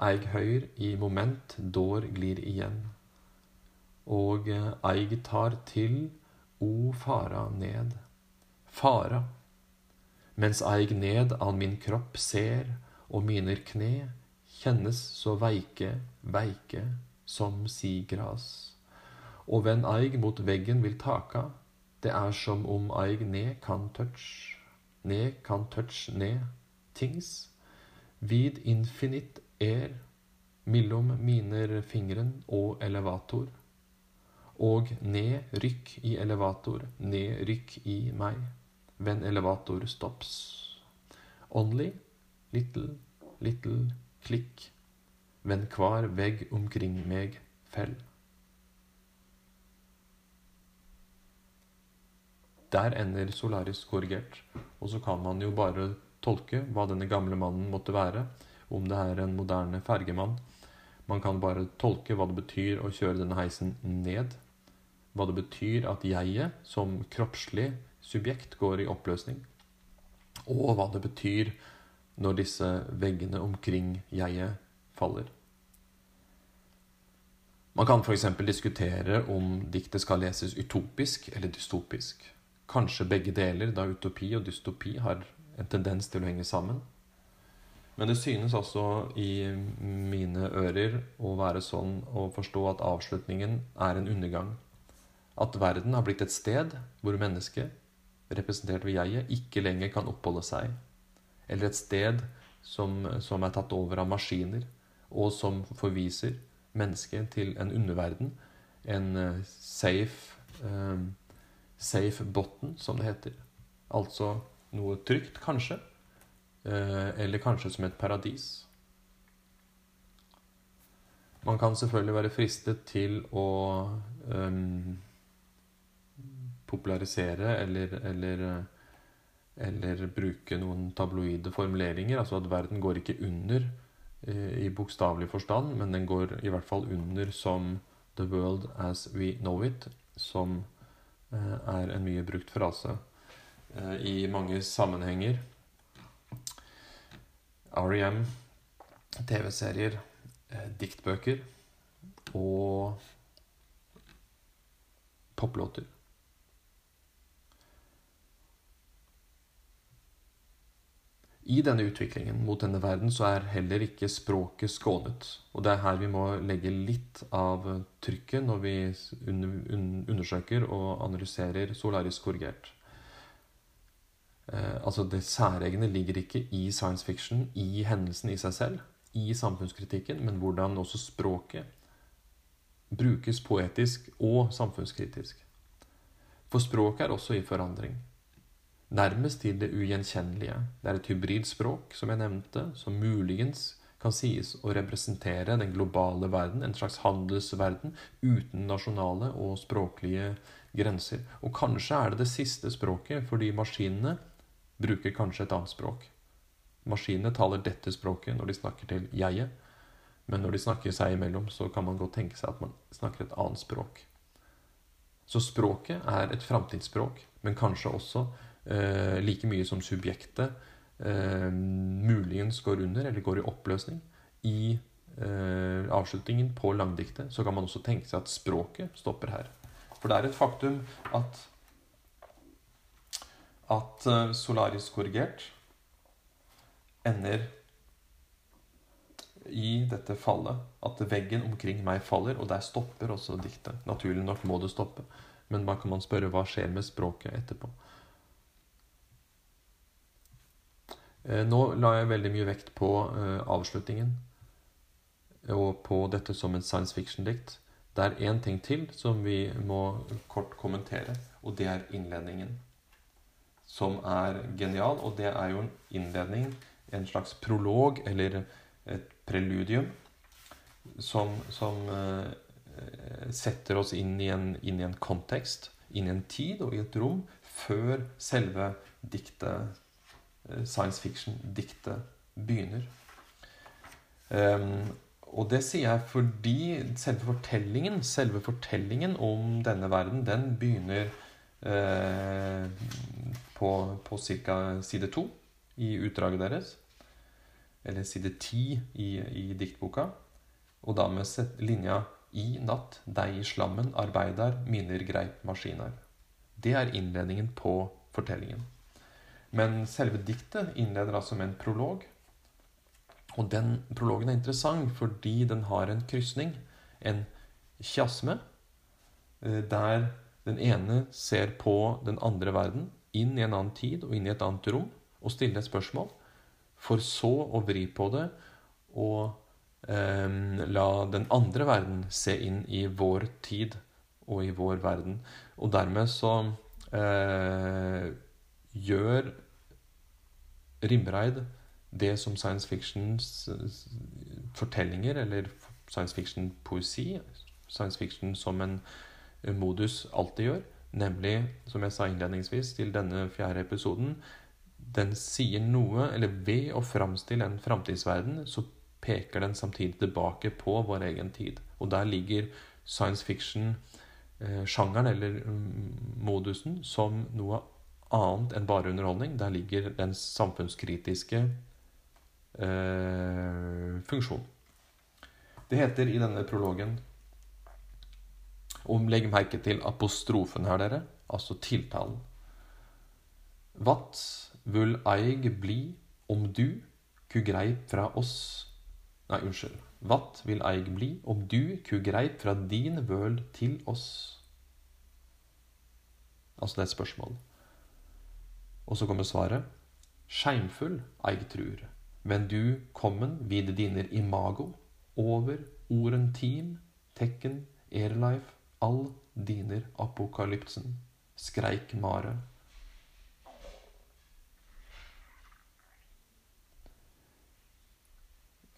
eig høyr i moment dår glir igjen, og eig tar til o fara ned. Fara, mens eig ned an min kropp ser, og miner kne kjennes så veike, veike som sigras. Og venn eig mot veggen vil taka, det er som om eig ne kan touch, ne kan touch ne, tings, vid infinit er, mellom miner fingren og elevator, og ne rykk i elevator, ne rykk i meg, venn elevator stops. Only, little, little, klikk, venn hver vegg omkring meg fell. Der ender Solaris korrigert. Og så kan man jo bare tolke hva denne gamle mannen måtte være, om det er en moderne fergemann. Man kan bare tolke hva det betyr å kjøre denne heisen ned. Hva det betyr at jeget som kroppslig subjekt går i oppløsning. Og hva det betyr når disse veggene omkring jeget faller. Man kan f.eks. diskutere om diktet skal leses utopisk eller dystopisk. Kanskje begge deler, da utopi og dystopi har en tendens til å henge sammen. Men det synes altså i mine ører å være sånn å forstå at avslutningen er en undergang. At verden har blitt et sted hvor mennesket, representert ved jeget, ikke lenger kan oppholde seg. Eller et sted som, som er tatt over av maskiner, og som forviser mennesket til en underverden, en uh, safe uh, safe bottom, som det heter. Altså noe trygt, kanskje. Eh, eller kanskje som et paradis. Man kan selvfølgelig være fristet til å um, popularisere eller, eller, eller, bruke noen tabloide formuleringer. Altså at verden går ikke under eh, i bokstavelig forstand, men den går i hvert fall under som 'the world as we know it', som Eh, er en mye brukt frase eh, i mange sammenhenger. REM, TV-serier, eh, diktbøker og poplåter. I denne utviklingen mot denne verden så er heller ikke språket skånet. Og det er her vi må legge litt av trykket når vi undersøker og analyserer solarisk korrigert. Eh, altså Det særegne ligger ikke i science fiction, i hendelsen i seg selv, i samfunnskritikken, men hvordan også språket brukes poetisk og samfunnskritisk. For språket er også i forandring nærmest til det ugjenkjennelige. Det er et hybridspråk, som jeg nevnte, som muligens kan sies å representere den globale verden, en slags handelsverden uten nasjonale og språklige grenser. Og kanskje er det det siste språket, fordi maskinene bruker kanskje et annet språk. Maskinene taler dette språket når de snakker til jeget, men når de snakker seg imellom, så kan man godt tenke seg at man snakker et annet språk. Så språket er et framtidsspråk, men kanskje også like mye som subjektet eh, muligens går under, eller går i oppløsning, i eh, avslutningen på langdiktet, så kan man også tenke seg at språket stopper her. For det er et faktum at at solarisk Solaris korrigert ender i dette fallet. At veggen omkring meg faller, og der stopper også diktet. Naturlig nok må det stoppe. Men da kan man spørre hva skjer med språket etterpå. Eh, nå la jeg veldig mye vekt på uh, avslutningen og på dette som en science fiction-dikt. Det er én ting til som vi må kort kommentere, og det er innledningen. Som er genial, og det er jo en innledning, en slags prolog eller et preludium, som, som eh, setter oss inn i, en, inn i en kontekst, inn i en tid og i et rom, før selve diktet Eh, science fiction-diktet begynner. Um, Og det sier jeg fordi selve fortellingen, selve fortellingen om denne verden, den begynner eh, på, på ca. side to i utdraget deres. Eller side ti i, i diktboka. Og da med linja i natt, deg i slammen, arbeidar, miner greip maskiner. Det er innledningen på fortellingen. Men selve diktet innleder altså med en prolog. Og den prologen er interessant fordi den har en krysning, en kjasme, eh, der den ene ser på den andre verden, inn i en annen tid og inn i et annet rom, og stiller et spørsmål, for så å vri på det og eh, la den andre verden se inn i vår tid og i vår verden. Og dermed så eh, gjør Rimreid det som science fictions fortellinger, eller science fiction-poesi, science fiction som en modus alltid gjør, nemlig, som jeg sa innledningsvis til denne fjerde episoden, den sier noe, eller ved å framstille en framtidsverden, så peker den samtidig tilbake på vår egen tid. Og der ligger science fiction-sjangeren, eller mm, modusen, som noe annet enn bare underholdning. Der ligger den samfunnskritiske eh, funksjonen. Det heter i denne prologen Og legg merke til apostrofen her, dere. Altså tiltalen. Vat vul eig bli om du ku greip fra oss Nei, unnskyld. Vat vil eig bli om du ku greip fra din vøl til oss? Altså, det er et spørsmål. Og så kommer svaret. Skeimfull eig trur. Men du kommen vid diner imago, over oren team, tekken, airlife, all diner apokalypsen, skreik Mare.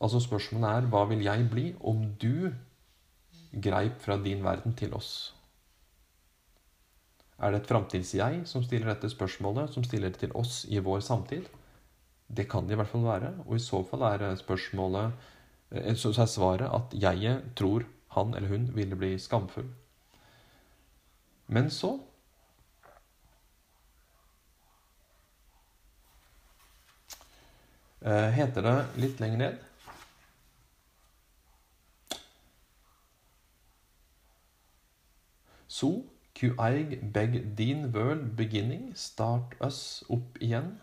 Altså Spørsmålet er hva vil jeg bli om du greip fra din verden til oss? Er det et framtids-jeg som stiller dette spørsmålet, som stiller det til oss i vår samtid? Det kan det i hvert fall være. Og i så fall er spørsmålet eh, Så er svaret at jeget tror han eller hun ville bli skamfull. Men så eh, heter det litt lenger ned Så ku eig beg din world beginning, start us opp igjen.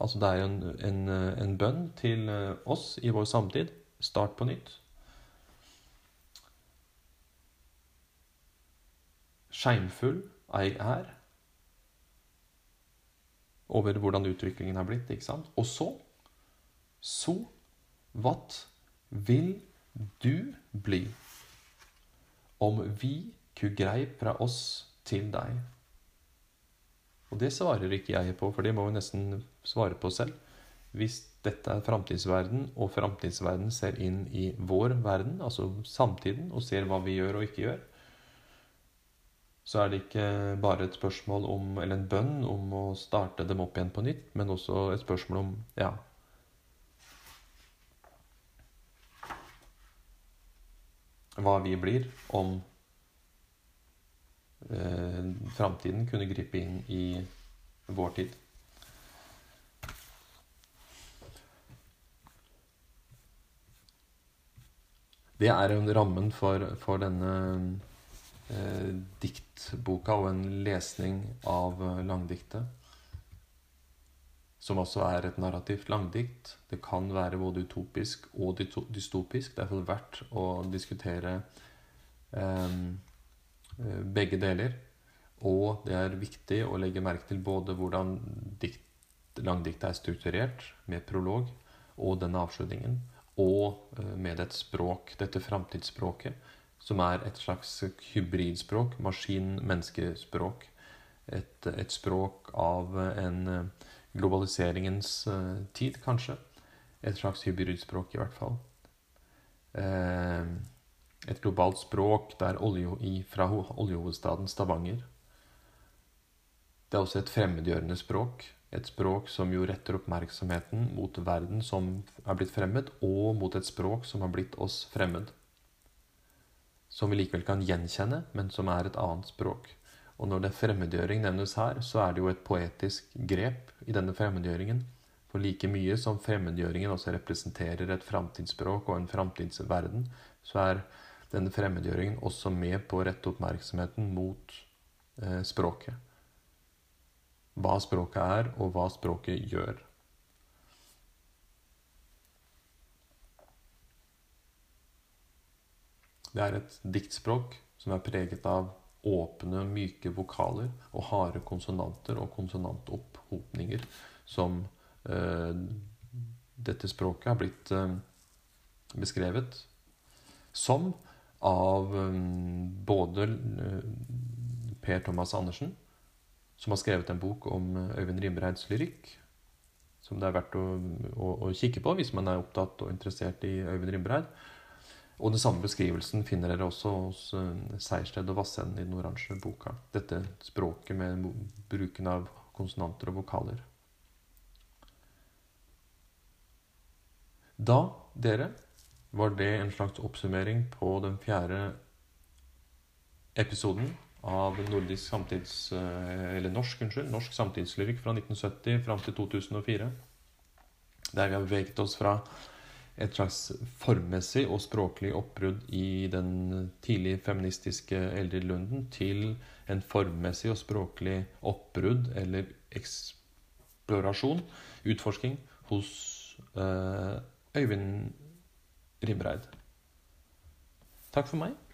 Altså det er en, en, en bønn til eh, oss i vår samtid. Start på nytt. Skeimfull jeg er over hvordan utviklingen er blitt. ikke sant? Og så Så what vil du bli om vi ku greip fra oss til deg? Og det svarer ikke jeg på, for det må vi nesten svare på selv. Hvis dette er framtidsverden, og framtidsverden ser inn i vår verden, altså samtiden, og ser hva vi gjør og ikke gjør, så er det ikke bare et spørsmål om, eller en bønn om å starte dem opp igjen på nytt, men også et spørsmål om ja, hva vi blir om eh, framtiden kunne gripe inn i vår tid. Det er jo rammen for, for denne eh, diktboka og en lesning av langdiktet. Som også er et narrativt langdikt. Det kan være både utopisk og dystopisk. Det er iallfall verdt å diskutere eh, Eh, begge deler. Og det er viktig å legge merke til både hvordan dikt, langdiktet er strukturert, med prolog, og denne avslutningen, og eh, med et språk, dette framtidsspråket, som er et slags hybridspråk, maskin-menneskespråk. Et, et, språk av en eh, globaliseringens tid, kanskje. Et slags hybridspråk, i hvert fall. Eh, et globalt språk der olje, fra oljehovedstaden Stavanger. Det er også et fremmedgjørende språk Et språk som jo retter oppmerksomheten mot verden som er blitt fremmed, og mot et språk som har blitt oss fremmed. Som vi likevel kan gjenkjenne, men som er et annet språk. Og når det er fremmedgjøring nevnes her, så er det jo et poetisk grep i denne fremmedgjøringen. For like mye som fremmedgjøringen også representerer et framtidsspråk og en framtidsverden, så er denne fremmedgjøringen også med på å rette oppmerksomheten mot eh, språket. Hva språket er, og hva språket gjør. Det er et diktspråk som er preget av åpne, myke vokaler og harde konsonanter og konsonantopphopninger som eh, dette språket har blitt eh, beskrevet som av eh, både uh, Per Thomas Andersen, som har skrevet en bok om uh, Øyvind Rimreids lyrikk, som det er verdt å, å, å, kikke på hvis man er opptatt og interessert i Øyvind Rimreid. Og den samme beskrivelsen finner dere også hos uh, Seiersted og Vassenden i den oransje boka. Dette språket med bruken av konsonanter og vokaler. Da, dere, var det en slags oppsummering på den fjerde episoden av nordisk samtids... Eh, eller norsk, unnskyld. Norsk samtidslyrikk fra 1970 fram til 2004. Der vi har beveget oss fra et slags formmessig og språklig oppbrudd i den tidlig feministiske eldrelunden til en formmessig og språklig oppbrudd eller eksplorasjon, utforsking, hos uh, Øyvind Rimreid. Takk for meg.